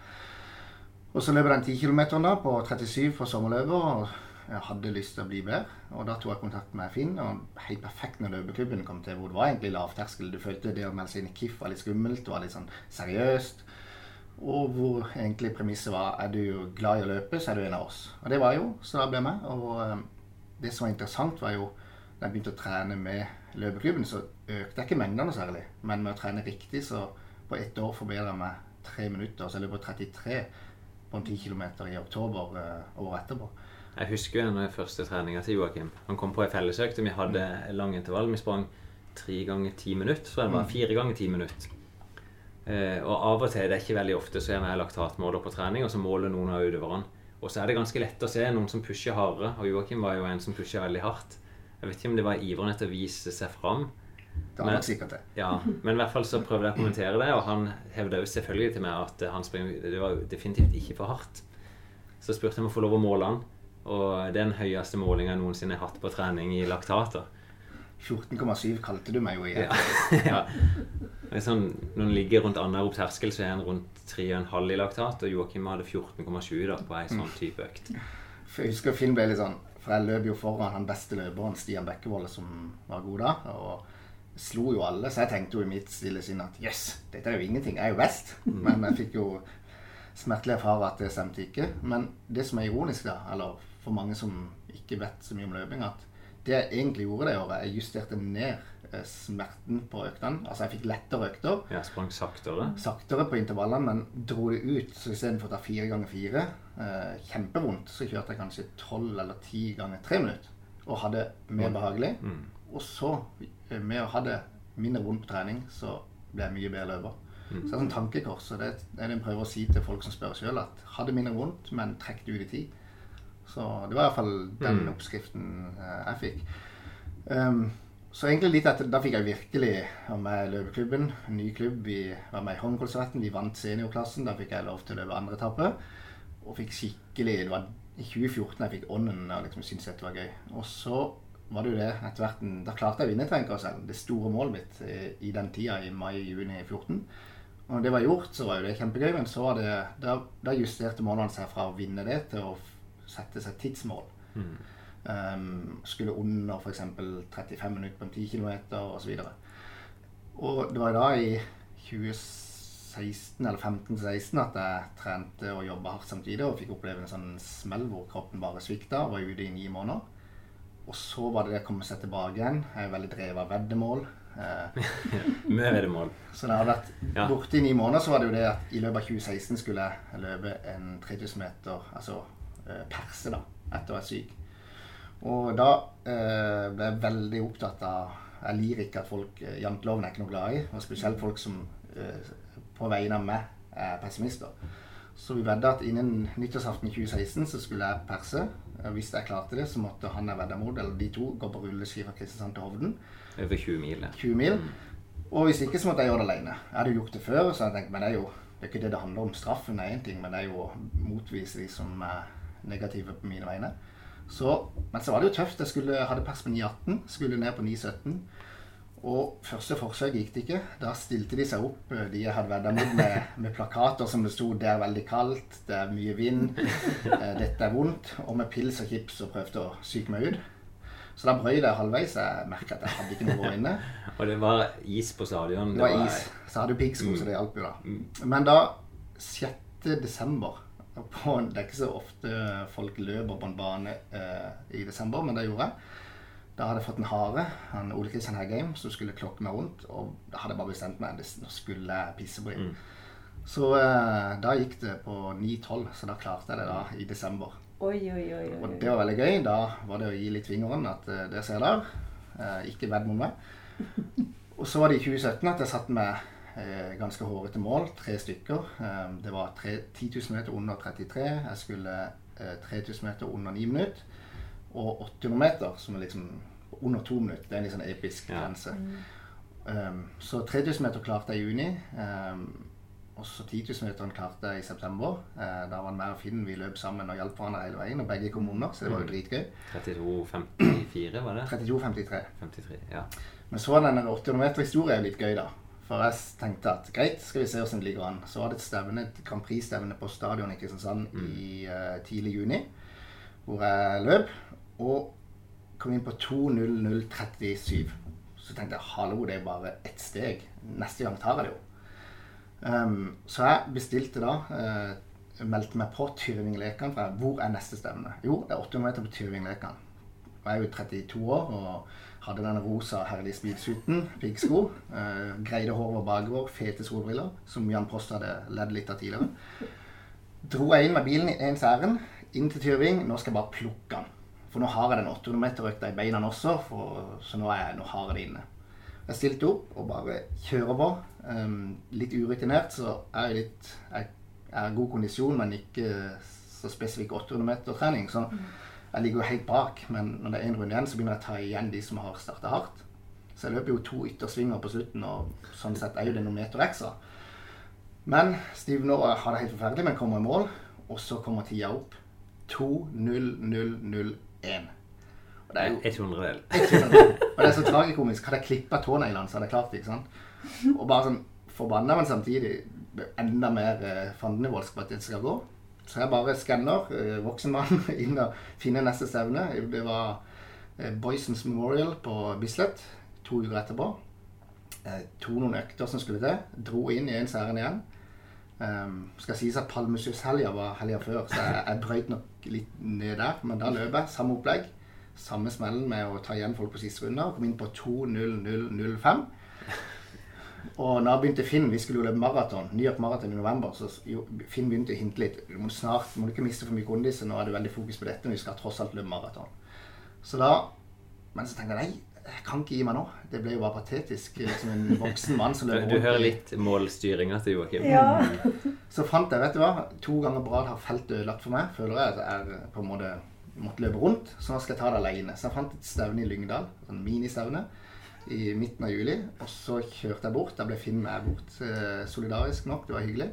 Og så løp jeg den 10 km da på 37 for sommerløpet. Jeg hadde lyst til å bli bedre. Og da tok jeg kontakt med Finn. og Helt perfekt når løpeklubben kom til, hvor det var egentlig lavterskel. Du følte det å melde seg inn i KIF var litt skummelt, det var litt sånn seriøst. Og hvor egentlig premisset var er du glad i å løpe, så er du en av oss. Og det var jeg jo, så da ble jeg med. Og eh, det som var interessant, var jo da jeg begynte å trene med løpeklubben, så økte jeg ikke mengdene særlig. Men med å trene riktig, så på ett år forbedra jeg meg tre minutter. Så jeg løp på 33 på en 10 km i oktober eh, året etterpå. Jeg husker jo den første treninga til Joakim. Han kom på ei fellesøkt, vi hadde lang intervall. Vi sprang tre ganger ti minutter, så det var fire ganger ti minutter. Eh, og av og til, det er ikke veldig ofte, så er vi laktatmåler på trening, og så måler noen av utøverne. Og så er det ganske lett å se noen som pusher hardere, og Joakim var jo en som pusher veldig hardt. Jeg vet ikke om det var iveren etter å vise seg fram. Det har Men- sikkert det. Ja, men i hvert fall så prøvde jeg å kommentere det, og han hevda jo selvfølgelig til meg at han springer, det var definitivt ikke for hardt. Så spurte jeg om å få lov å måle han, og det er den høyeste målinga jeg noensinne har hatt på trening i laktater. 14,7 kalte du meg jo igjen. Ja. ja. Sånn, når han ligger rundt anaerob terskel, så er han rundt 3,5 i laktat, og Joakim hadde 14,7 da på ei sånn type økt. For jeg husker Finn ble litt sånn For jeg løp jo foran han beste løperen, Stian Bekkevold, som var god da. Og slo jo alle, så jeg tenkte jo i mitt stille sinn at jøss, yes, dette er jo ingenting. Jeg er jo best. Men jeg fikk jo smertelig erfare at det stemte ikke. Men det som er ironisk, da, eller for mange som ikke vet så mye om løping, at det jeg egentlig gjorde det året, jeg justerte ned eh, smerten på øktene. Altså jeg fikk lettere økter. Ja, Sprang saktere? Saktere på intervallene, men dro det ut. Så istedenfor å ta fire ganger fire, eh, kjempevondt, så kjørte jeg kanskje tolv eller ti ganger tre minutter. Og hadde mer behagelig. Mm. Og så, eh, med å ha det mindre vondt på trening, så ble jeg mye bedre løper. Mm. Så det er sånn tankekors. Og det er det jeg prøver å si til folk som spør sjøl, at ha det mindre vondt, men trekk det ut i tid. Så det var i hvert fall den mm. oppskriften eh, jeg fikk. Um, så egentlig litt etter, Da fikk jeg virkelig være med i løpeklubben. Ny klubb. Vi var med i Holmenkollstafetten. Vi vant seniorklassen. Da fikk jeg lov til å løpe andre etappe. Og fikk skikkelig Det var i 2014 jeg fikk ånden og liksom syntes dette var gøy. Og så var det jo det etter hvert Da klarte jeg å vinne terrengkarusellen. Det store målet mitt i, den tida, i mai-juni 2014. Og når det var gjort, så var jo det kjempegøy, men så var det, da, da justerte målene seg fra å vinne det til å sette seg tidsmål. Mm. Um, skulle under f.eks. 35 minutter på en 10 km osv. Og det var da i 2016 eller 15-16 at jeg trente og jobba hardt samtidig og fikk oppleve en sånn smell hvor kroppen bare svikta. og Var ute i ni måneder. Og så var det det å komme seg tilbake igjen. Jeg er veldig drevet av veddemål. Med veddemål. Så da jeg hadde vært ja. borte i ni måneder, så var det jo det at i løpet av 2016 skulle jeg løpe en 3000 meter, altså perse, da, etter å være syk. Og da eh, ble jeg veldig opptatt av Jeg liker ikke at folk eh, Janteloven er ikke noe glad i, og spesielt folk som eh, på vegne av meg er pessimister. Så vi vedda at innen nyttårsaften 2016 så skulle jeg perse. Hvis jeg klarte det, så måtte han jeg vedda mot, eller de to, gå på rulleski fra Kristiansand til Hovden. Over 20 mil, ja. 20 mil. Mm. Og hvis ikke, så måtte jeg gjøre det alene. Jeg hadde gjort det før, så jeg tenkte, men det er jo det er ikke det det handler om. Straffen er én ting, men det er jo å motvise de som er negative på mine vegne. Så, men så var det jo tøft. Jeg skulle, hadde pers på 9,18, skulle ned på 9,17. Og første forsøk gikk det ikke. Da stilte de seg opp, de jeg hadde vedda mot, med, med, plakater som det sto 'Det er veldig kaldt', 'Det er mye vind', eh, 'Dette er vondt', og med pils og chips og prøvde å psyke meg ut. Så da brøy det halvveis. Jeg merka at jeg hadde ikke noe inne. og det var is på stadion? Det var, is. Så hadde du piggsko, så det hjalp jo, da. Mm. Men da, 6. desember på, Det er ikke så ofte folk løper på en bane eh, i desember, men det gjorde jeg. Da hadde jeg fått en hare, en Ole Kristian Heggheim, som skulle klokke meg rundt. Og da hadde jeg bare bestemt meg. Nå skulle jeg pisse på dem. Mm. Så eh, da gikk det på 9-12, så da klarte jeg det da i desember. Oi, oi, oi, oi. Og det var veldig gøy. Da var det å gi litt fingeren at eh, det ser der. Eh, ikke vedd mot meg. Og så var det i 2017 at jeg satte meg ganske hårete mål. Tre stykker. det var tre, 10 000 meter under 33. Jeg skulle 3000 meter under 9 minutter og 800 meter, som er liksom under to minutter. Det er en litt sånn episk grense. Ja. Um, så 3000 meter klarte jeg i juni. Um, og så 10 000-meteren klarte jeg i september. Uh, da var det med og Finn. Vi løp sammen og hjalp hverandre hele veien. Og begge kom under, så det var jo mm. dritgøy. 32,54 var det? 32,53. 53, ja. Men så var denne 800 meter-historien litt gøy, da. For jeg tenkte at greit, skal vi se hvordan det ligger an. Så var det et stevne, et Grand Prix-stevne på stadion i Kristiansand mm. i uh, tidlig juni. Hvor jeg løp og kom inn på 2.00,37. Så tenkte jeg hallo, det er bare ett steg. Neste gang tar jeg det jo. Um, så jeg bestilte da uh, Meldte meg på Tyrving-lekene. Hvor er neste stevne? Jo, det er 800 meter på Tyrving-lekene. Jeg er jo 32 år og hadde den rosa herlige speedsuiten, piggsko. Uh, greide håret bakover, fete solbriller, som Jan Post hadde ledd litt av tidligere. Dro jeg inn med bilen i ens ærend, inn til Tyrving. Nå skal jeg bare plukke den. For nå har jeg den 800 meter-økta i beina også, for, så nå, jeg, nå har jeg det inne. Jeg stilte opp og bare kjører på. Um, litt urutinert, så er jeg litt Jeg er god kondisjon, men ikke så spesifikk 800 meter-trening. Så jeg ligger jo helt bak. Men når det er én runde igjen, så begynner jeg å ta igjen de som har starta hardt. Så jeg løper jo to yttersvinger på slutten, og sånn sett er jo det noen meter ekstra. Men Steve nå har det helt forferdelig, men kommer i mål. Og så kommer tida opp. 2.00,01. Og det er jo Et hundredel. Og det er så tragikomisk. Hadde jeg klippa tåneglene, så hadde jeg klart det. ikke sant? Og bare sånn forbanna, men samtidig enda mer eh, fandenivoldsk på at det skal gå. Så jeg bare skanner voksenmannen voksen mann inn og finner neste stevne. Det var eh, Boysons Memorial på Bislett to uker etterpå. Jeg tok noen økter som skulle til. Dro inn i en særen igjen. Um, skal sies at Palmesushelga var helga før, så jeg, jeg brøyt nok litt ned der. Men da løp jeg samme opplegg. Samme smellen med å ta igjen folk på siste runde. Kom inn på 2.00,05. Og da begynte Finn Vi skulle jo løpe maraton, New York Marathon i november. Så Finn begynte å hinte litt. Du må snart må du ikke miste for mye kondis. Nå er det veldig fokus på dette. når Vi skal tross alt løpe maraton. Så da Men så tenkte jeg nei, jeg kan ikke gi meg nå. Det ble jo bare patetisk. Liksom en voksen mann som løper Du hører litt målstyringa til Joakim. Ja. Så fant jeg, vet du hva, to ganger på rad har feltet ødelagt for meg. Føler jeg at jeg er på en måte måtte løpe rundt. Så nå skal jeg ta det alene. Så jeg fant et stevne i Lyngdal. Sånn ministevne i midten av juli. Og så kjørte jeg bort. Da ble Finn med bort eh, solidarisk nok. Det var hyggelig.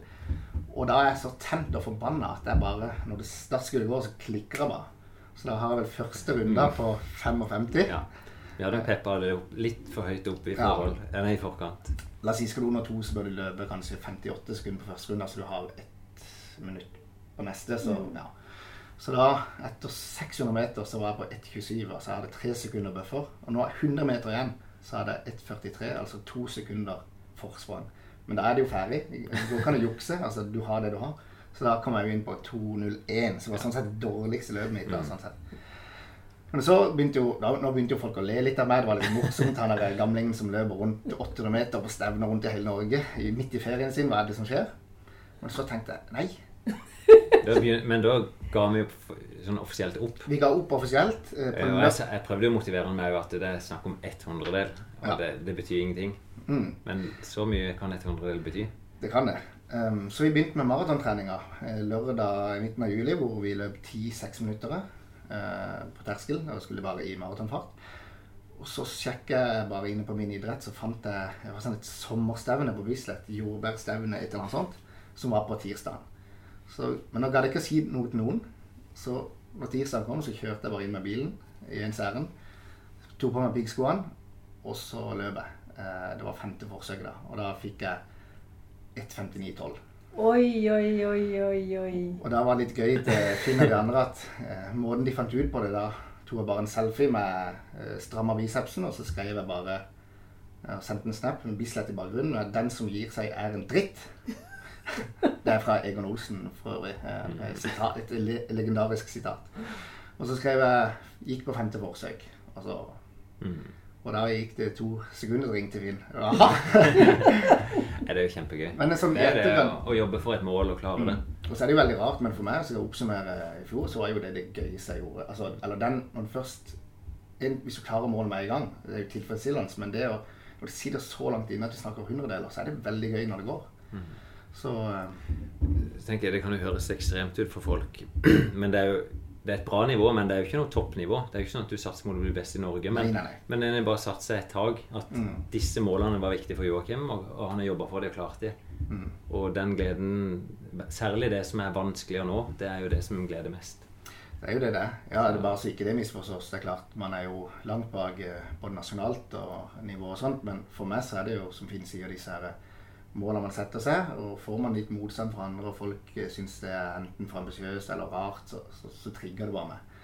Og da er jeg så tent og forbanna at jeg bare Når det da skulle gå, så klikker jeg bare. Så da har jeg vel første runde på 55. Ja. Vi hadde peppa det opp, litt for høyt opp i forhold, ja. i forkant. La oss si skal du under to, så bør du løpe kanskje 58 sekunder på første runde, så du har ett minutt på neste. Så mm. ja. Så da, etter 600 meter, så var jeg på 1,27, og så hadde jeg tre sekunder buffer. Og nå er 100 meter igjen, så er det 1,43, altså to sekunder forsprang. Men da er det jo ferdig. Da kan du jukse. Altså, du har det du har. Så da kom jeg jo inn på 2.01, som var sånn sett det dårligste løpet mitt. da, sånn sett. Men så begynte jo, da, nå begynte jo folk å le litt av meg. Det var litt morsomt. Han der gamlingen som løper rundt 800 meter på stevner rundt i hele Norge midt i ferien sin. Hva er det som skjer? Men så tenkte jeg nei. Men da ga vi jo sånn offisielt opp. Vi ga opp offisielt. Eh, jeg, jeg, prøvde å motivere han med at det er snakk om ett hundredel. Og ja. det, det, betyr ingenting. Mm. Men så mye kan et hundredel bety. Det kan det. Um, så vi begynte med maratontreninga eh, lørdag i midten av juli, hvor vi løp 10-6 minutter uh, på terskel. Og skulle bare i maratonfart. Og så sjekka jeg bare inne på min idrett, så fant jeg jeg var sånn et sommerstevne på Bislett. Jordbærstevne, et eller annet sånt. Som var på tirsdag. men nå gadd jeg ikke å si noe til noen. Så når tirsdag kom, så kjørte jeg bare inn med bilen i en særen. Tok på meg piggskoene, og så løp jeg. Uh, det var femte forsøk da. Og da fikk jeg 1.59,12. Oi, oi, oi, oi, oi. Og da var det litt gøy til Finn og de andre at eh, måten de fant ut på det, da tok jeg bare en selfie med eh, stramma bicepsen, og så skrev jeg bare eh, og sendte en snap med Bislett i bakgrunnen. 'Den som gir seg, er en dritt'. Det er fra Egon Olsen for øvrig. Eh, sitat, et le legendarisk sitat. Og så skrev jeg 'gikk på femte forsøk'. Altså mm. Og da gikk det to sekunder, så ringte Finn. er det jo kjempegøy. Men sånn, det er det å, å, jobbe for et mål og klare mm. det. Og så er det jo veldig rart, men for meg, så jeg oppsummerer i fjor, så var jo det det gøyeste jeg gjorde. Altså, eller den, når du først Hvis du klarer målet med en gang, det er jo tilfredsstillende, men det å når du sitter så langt inne at du snakker hundredeler, så er det veldig gøy når det går. Mm. Så, så tenker jeg Det kan jo høres ekstremt ut for folk, men det er jo det er et bra nivå, men det er jo ikke noe toppnivå. Det er jo ikke sånn at du satser mot å bli best i Norge. Men, nei, nei, nei. men en har bare satt seg et tak. At mm. disse målene var viktige for Joakim, og, og han har jobba for det og klart det. Mm. Og den gleden, særlig det som er vanskeligere nå, det er jo det som gleder mest. Det er jo det det Ja, det er bare så ikke det misforstås. Det er klart, man er jo langt bak eh, både nasjonalt og nivå og sånt, men for meg så er det jo, som Finn sier, disse her målene man setter seg. Og får man litt motstand fra andre, og folk eh, syns det er enten for ambisiøst eller rart, så, så, så, trigger det bare meg.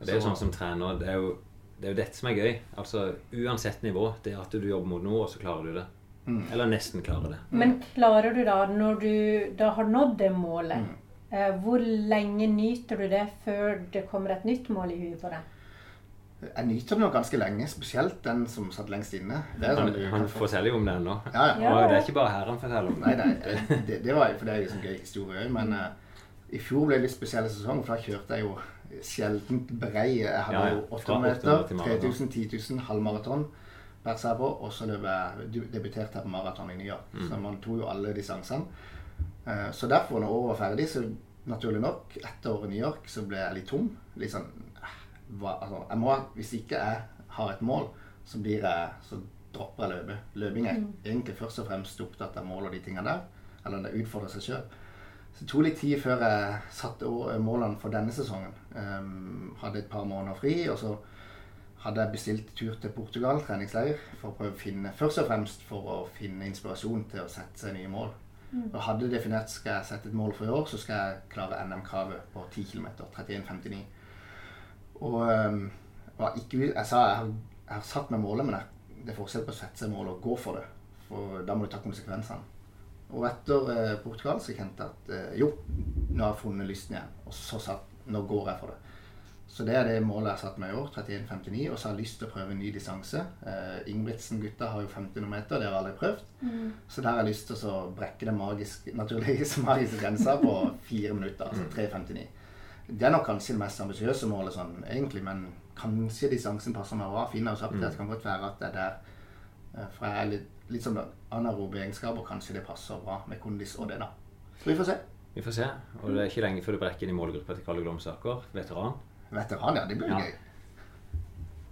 Det er jo sånn som trener, det er jo, det er jo dette som er gøy. Altså Uansett nivå. Det er at du jobber mot noe, og så klarer du det. Mm. Eller nesten klarer det. Men klarer du da, når du da har nådd det målet, mm. eh, hvor lenge nyter du det før det kommer et nytt mål i huet på deg? Jeg nyter den jo ganske lenge, spesielt den som satt lengst inne. han han forteller jo om det ennå. Ja, ja. Og det er ikke bare her han forteller om. Nei, nei det, det var, for det er jo sånn gøy historie. Men uh, i fjor ble det litt spesiell sesong, for da kjørte jeg jo sjeldent brei. Jeg hadde jo 800 meter, 3000, 10 000, halvmaraton per seg. Og så debuterte jeg på maraton i New York. Mm. Så man tok jo alle distansene. Uh, så derfor, når året var ferdig, så naturlig nok, etter året i New York, så ble jeg litt tom. Litt sånn hva, altså, jeg må, Hvis ikke jeg har et mål, så, blir jeg, så dropper jeg løpet. Løping er mm. egentlig først og fremst opptatt av mål og de tingene der. Eller det utfordrer seg sjøl. Så det tok litt tid før jeg satte målene for denne sesongen. Um, hadde et par måneder fri, og så hadde jeg bestilt tur til Portugal, treningsleir, for å prøve å finne, først og fremst for å finne inspirasjon til å sette seg nye mål. Mm. Og hadde definert skal jeg sette et mål for i år, så skal jeg klare NM-kravet på 10 km. 31,59. Og um, ikke, jeg sa jeg har, jeg har, satt meg målet, men jeg, det er forskjell på å sette seg mål og gå for det. For da må du ta konsekvensene. Og etter eh, Portugal så kjente jeg at eh, jo, nå har jeg funnet lysten igjen. Og så sa nå går jeg for det. Så det er det målet jeg har satt meg i år. 31,59. Og så har jeg lyst til å prøve en ny distanse. Eh, Ingebrigtsen-gutta har jo 1500 meter, det har jeg aldri prøvd. Mm. Så der har jeg lyst til å brekke den magiske, naturligvis magiske grensa på fire minutter. Altså 3,59. Det er nok kanskje det mest ambisiøse målet sånn egentlig, men kanskje distansen passer meg bra. Finner har sagt mm. det kan godt være at det er der. Eh, for jeg er litt, litt sånn anarobe egenskaper. Kanskje det passer bra med kondis og det, da. Så vi får se. Vi får se. Og det er ikke lenge før du brekker inn i målgruppa til Kalle Glomsaker. Veteran. Veteran, ja. Det blir ja. gøy.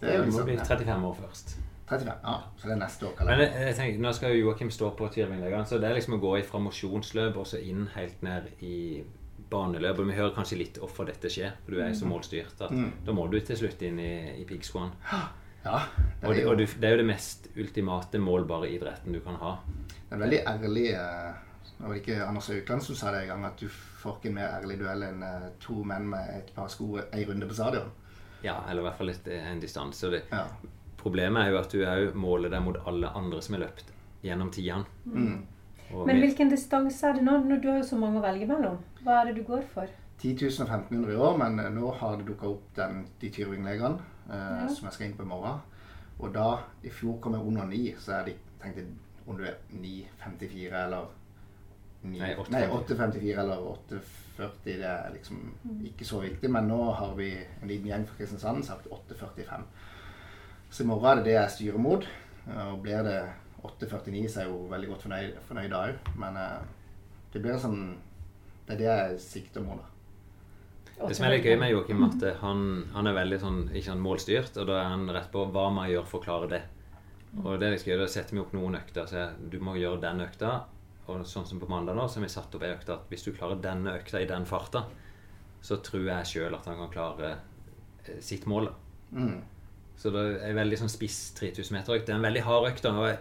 Det, det liksom, må bli 35 år først. 35, ja. Så det er neste år. Men jeg, jeg tenker, Nå skal jo Joakim stå på Tvirvinglegene, så det er liksom å gå fra mosjonsløp og så inn helt ned i baneløp. Og vi hører kanskje litt hvorfor dette skjer, for du er så mm. målstyrt at mm. da må du til slutt inn i, i piggskoene. Ja, det og, det, og du, det er jo det mest ultimate målbare idretten du kan ha. Det er veldig ærlig eh, Det var ikke Anders Aukland som sa det en gang, at du får ikke en mer ærlig duell enn eh, to menn med et par sko ei runde på stadion. Ja, eller i hvert fall litt, eh, en distanse. Ja. Problemet er jo at du òg måler deg mot alle andre som har løpt gjennom tidene. Mm. Men hvilken distanse er det nå? Når du har jo så mange å velge mellom. Hva er det du går for? 10 000 og 1500 i år, men nå har det dukka opp den, de Tyrvinglegene eh, ja. som jeg skal inn på i morgen. Og da, i fjor kom jeg under 9, så jeg tenkte om du er 9,54 eller 9, Nei, 8,54 eller 8,40, det er liksom mm. ikke så viktig. Men nå har vi en liten gjeng fra Kristiansand sagt 8,45. Så i morgen er det det jeg styrer mot. Og blir det 8,49, så er jeg jo veldig godt fornøyd, fornøyd da òg. Men eh, det blir sånn Det er det jeg sikter mot. da. Det som er litt gøy med Joakim, at han, han, er veldig sånn, ikke sånn målstyrt. Og da er han rett på hva man gjør for å klare det. Og det er litt gøy, Da setter vi opp noen økter. Så du må gjøre den økta. Og sånn som på mandag nå, så har vi satt opp ei økt at hvis du klarer denne økta i den farta, så tror jeg sjøl at han kan klare eh, sitt mål. Mm. Så det er en veldig sånn spiss 3000 meter-økt. Det er en veldig hard økt. Og jeg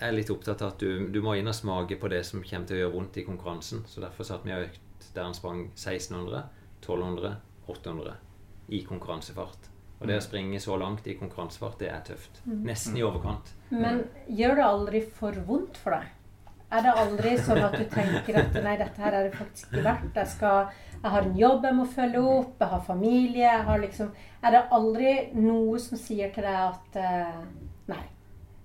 er litt opptatt av at du, du, må inn og smake på det som kommer til å gjøre vondt i konkurransen. Så derfor satte vi økt der han sprang 1600. 1200, 800 i konkurransefart. Og det å mm. springe så langt i konkurransefart, det er tøft. Mm. Nesten i overkant. Men gjør det aldri for vondt for deg? Er det aldri sånn at du tenker at nei, dette her er det faktisk ikke verdt? Jeg, skal, jeg har en jobb jeg må følge opp, jeg har familie jeg har liksom, Er det aldri noe som sier til deg at uh?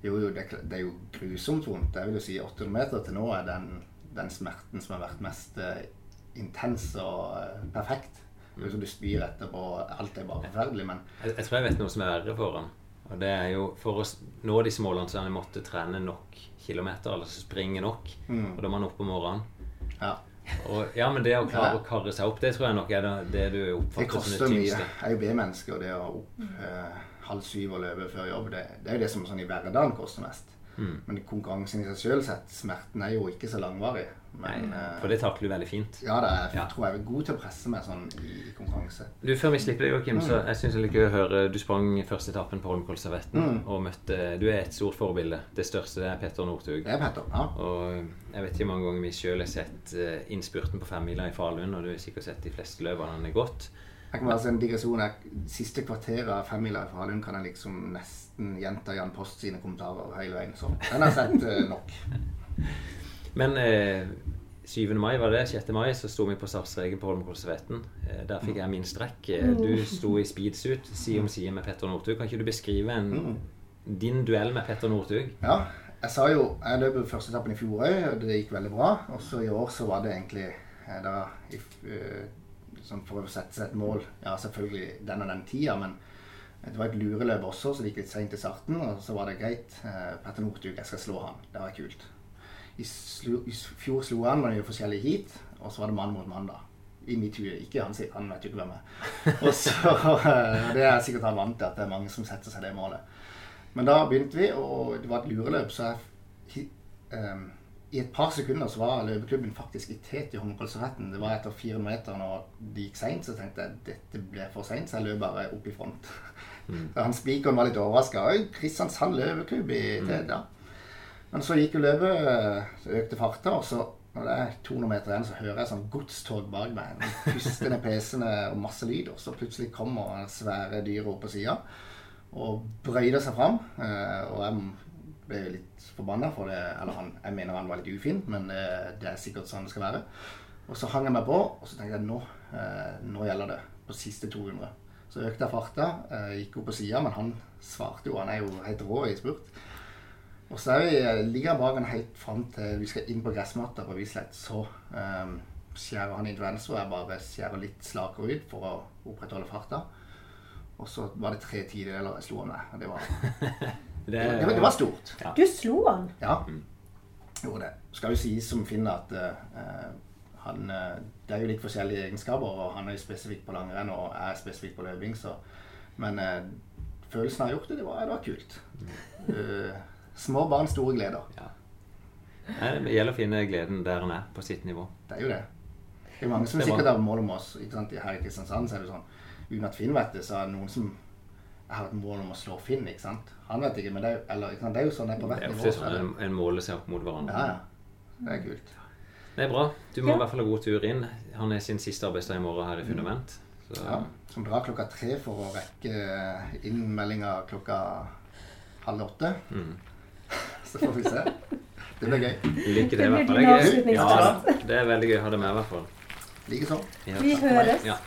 Jo, jo, det, det, er jo grusomt vondt. Jeg vil jo si 800 meter til nå er den, den smerten som har vært mest uh, intens og uh, perfekt. Det er som du spyr etterpå. Alt er bare forferdelig, men jeg, jeg, tror jeg vet noe som er verre for ham. Og det er jo For å nå disse målene så har han måttet trene nok kilometer, eller springe nok. Mm. Og da må han oppe om morgenen. Ja. Og, ja, men det å klare å karre seg opp, det tror jeg nok er det, det du oppfatter som det tyngste. Det koster mye. Jeg er jo B-menneske, og det å opp eh, halv syv og løpe før jobb, det, det er jo det som sånn i hverdagen koster mest. Mm. Men konkurransen i seg sjøl sett, smerten er jo ikke så langvarig. Men, Nei, for det takler du veldig fint. Ja, det er, jeg tror jeg er god til å presse meg sånn i konkurranse. Du, Før vi slipper deg, Joakim, mm. så jeg syns det er gøy å høre Du sprang første etappen på Holmenkollservetten mm. og møtte Du er et stort forbilde. Det største er Petter Northug. Det er Petter, ja. Og jeg vet ikke hvor mange ganger vi sjøl har sett eh, innspurten på femmila i Falun, og du har sikkert sett de fleste løvene han har gått. Jeg kan bare si en digresjon. Siste kvarteret av femmila i Falun kan jeg liksom nesten gjenta Jan Post sine kommentarer hele veien. Så den har jeg sett uh, nok. Men eh, 7. mai var det. 6. mai så sto vi på Sarpsregen på Holmenkollservetten. Eh, der fikk jeg min strekk. Eh, du mm. sto i speedsuit side om side med Petter Northug. Kan ikke du beskrive en, mm. din duell med Petter Northug? Ja, jeg sa jo Jeg løp første etappen i fjor òg, og det gikk veldig bra. Og så i år så var det egentlig eh, da sånn for å sette seg et mål Ja, selvfølgelig den og den tida, men det var et lureløp også, så det gikk litt seint i starten. Og så var det greit. Petter Northug, jeg skal slå han. Det var kult. I, fjor slo han jo forskjellige heat, og så var det mann mot mann, da. I mitt hue. Ikke han han vet jo ikke hvem jeg er. Og så, eh, Det er sikkert han vant til, at det er mange som setter seg det målet. Men da begynte vi, og det var et lureløp, så jeg um, i et par sekunder så var løpeklubben faktisk i tet i Holmenkollserretten. Det var etter 400 meter når det gikk seint, så tenkte jeg dette ble for seint, så jeg løp bare opp i front. Mm. Han spikeren var litt overraska. Kristiansand løpeklubb i tet, mm. ja. Men så gikk jo løpet, så økte farta, og så når det er 200 meter igjen, så hører jeg sånn godstog bak meg. Pustende, pesende og masse lyd. Og så plutselig kommer svære dyret opp på sida og brøyder seg fram. Eh, og jeg ble litt forbanna for det. Eller han, jeg mener han var litt ufin, men det, det er sikkert sånn det skal være. Og så hang jeg meg på, og så tenkte jeg nå, eh, nå gjelder det. På siste 200. Så økte jeg farta, eh, gikk opp på sida, men han svarte jo. Han er jo helt rå i spurt. Og så er eh, ligger han bak han helt fram til vi skal inn på gressmatta på Bislett. Så um, skjærer han inn til venstre, og jeg bare skjærer litt slakere ut for å opprettholde farta. Og så var det tre tideler jeg slo han med. Det var, det, det, det var stort. Ja. Du slo han? Ja. Gjorde det. Skal jo sies som Finn at uh, han, eh, det er jo litt forskjellige egenskaper, og han er jo spesifikk på langrenn og er spesifikk på løping. Så. Men uh, følelsen av å ha gjort det, det var, det var kult. Uh, små barn, store gleder. Ja. Det gjelder å finne gleden der han er, på sitt nivå. Det er jo det. Det er mange som sikkert har mål om oss. Ikke sant? Her i Kristiansand så er det sånn Uten at Finn vet det, så er det noen som har et mål om å slå Finn. ikke sant? Han vet ikke, men det er, eller, ikke sant? Det er jo sånn det er på hvert nivå. Er sånn en, en måler seg opp mot hverandre. Ja, ja. Det er kult. Det er bra. Du må ja. i hvert fall ha god tur inn. Han er sin siste arbeidsdag i morgen her i Fundament. Så. Ja, Som drar klokka tre for å rekke innmeldinga klokka halv åtte. Mm. Så får vi se. Det blir gøy. Lykke til, i hvert fall. Det er, gøy. Ja, det er veldig gøy å ha det med, i hvert fall. Likeså. Vi høres. Ja.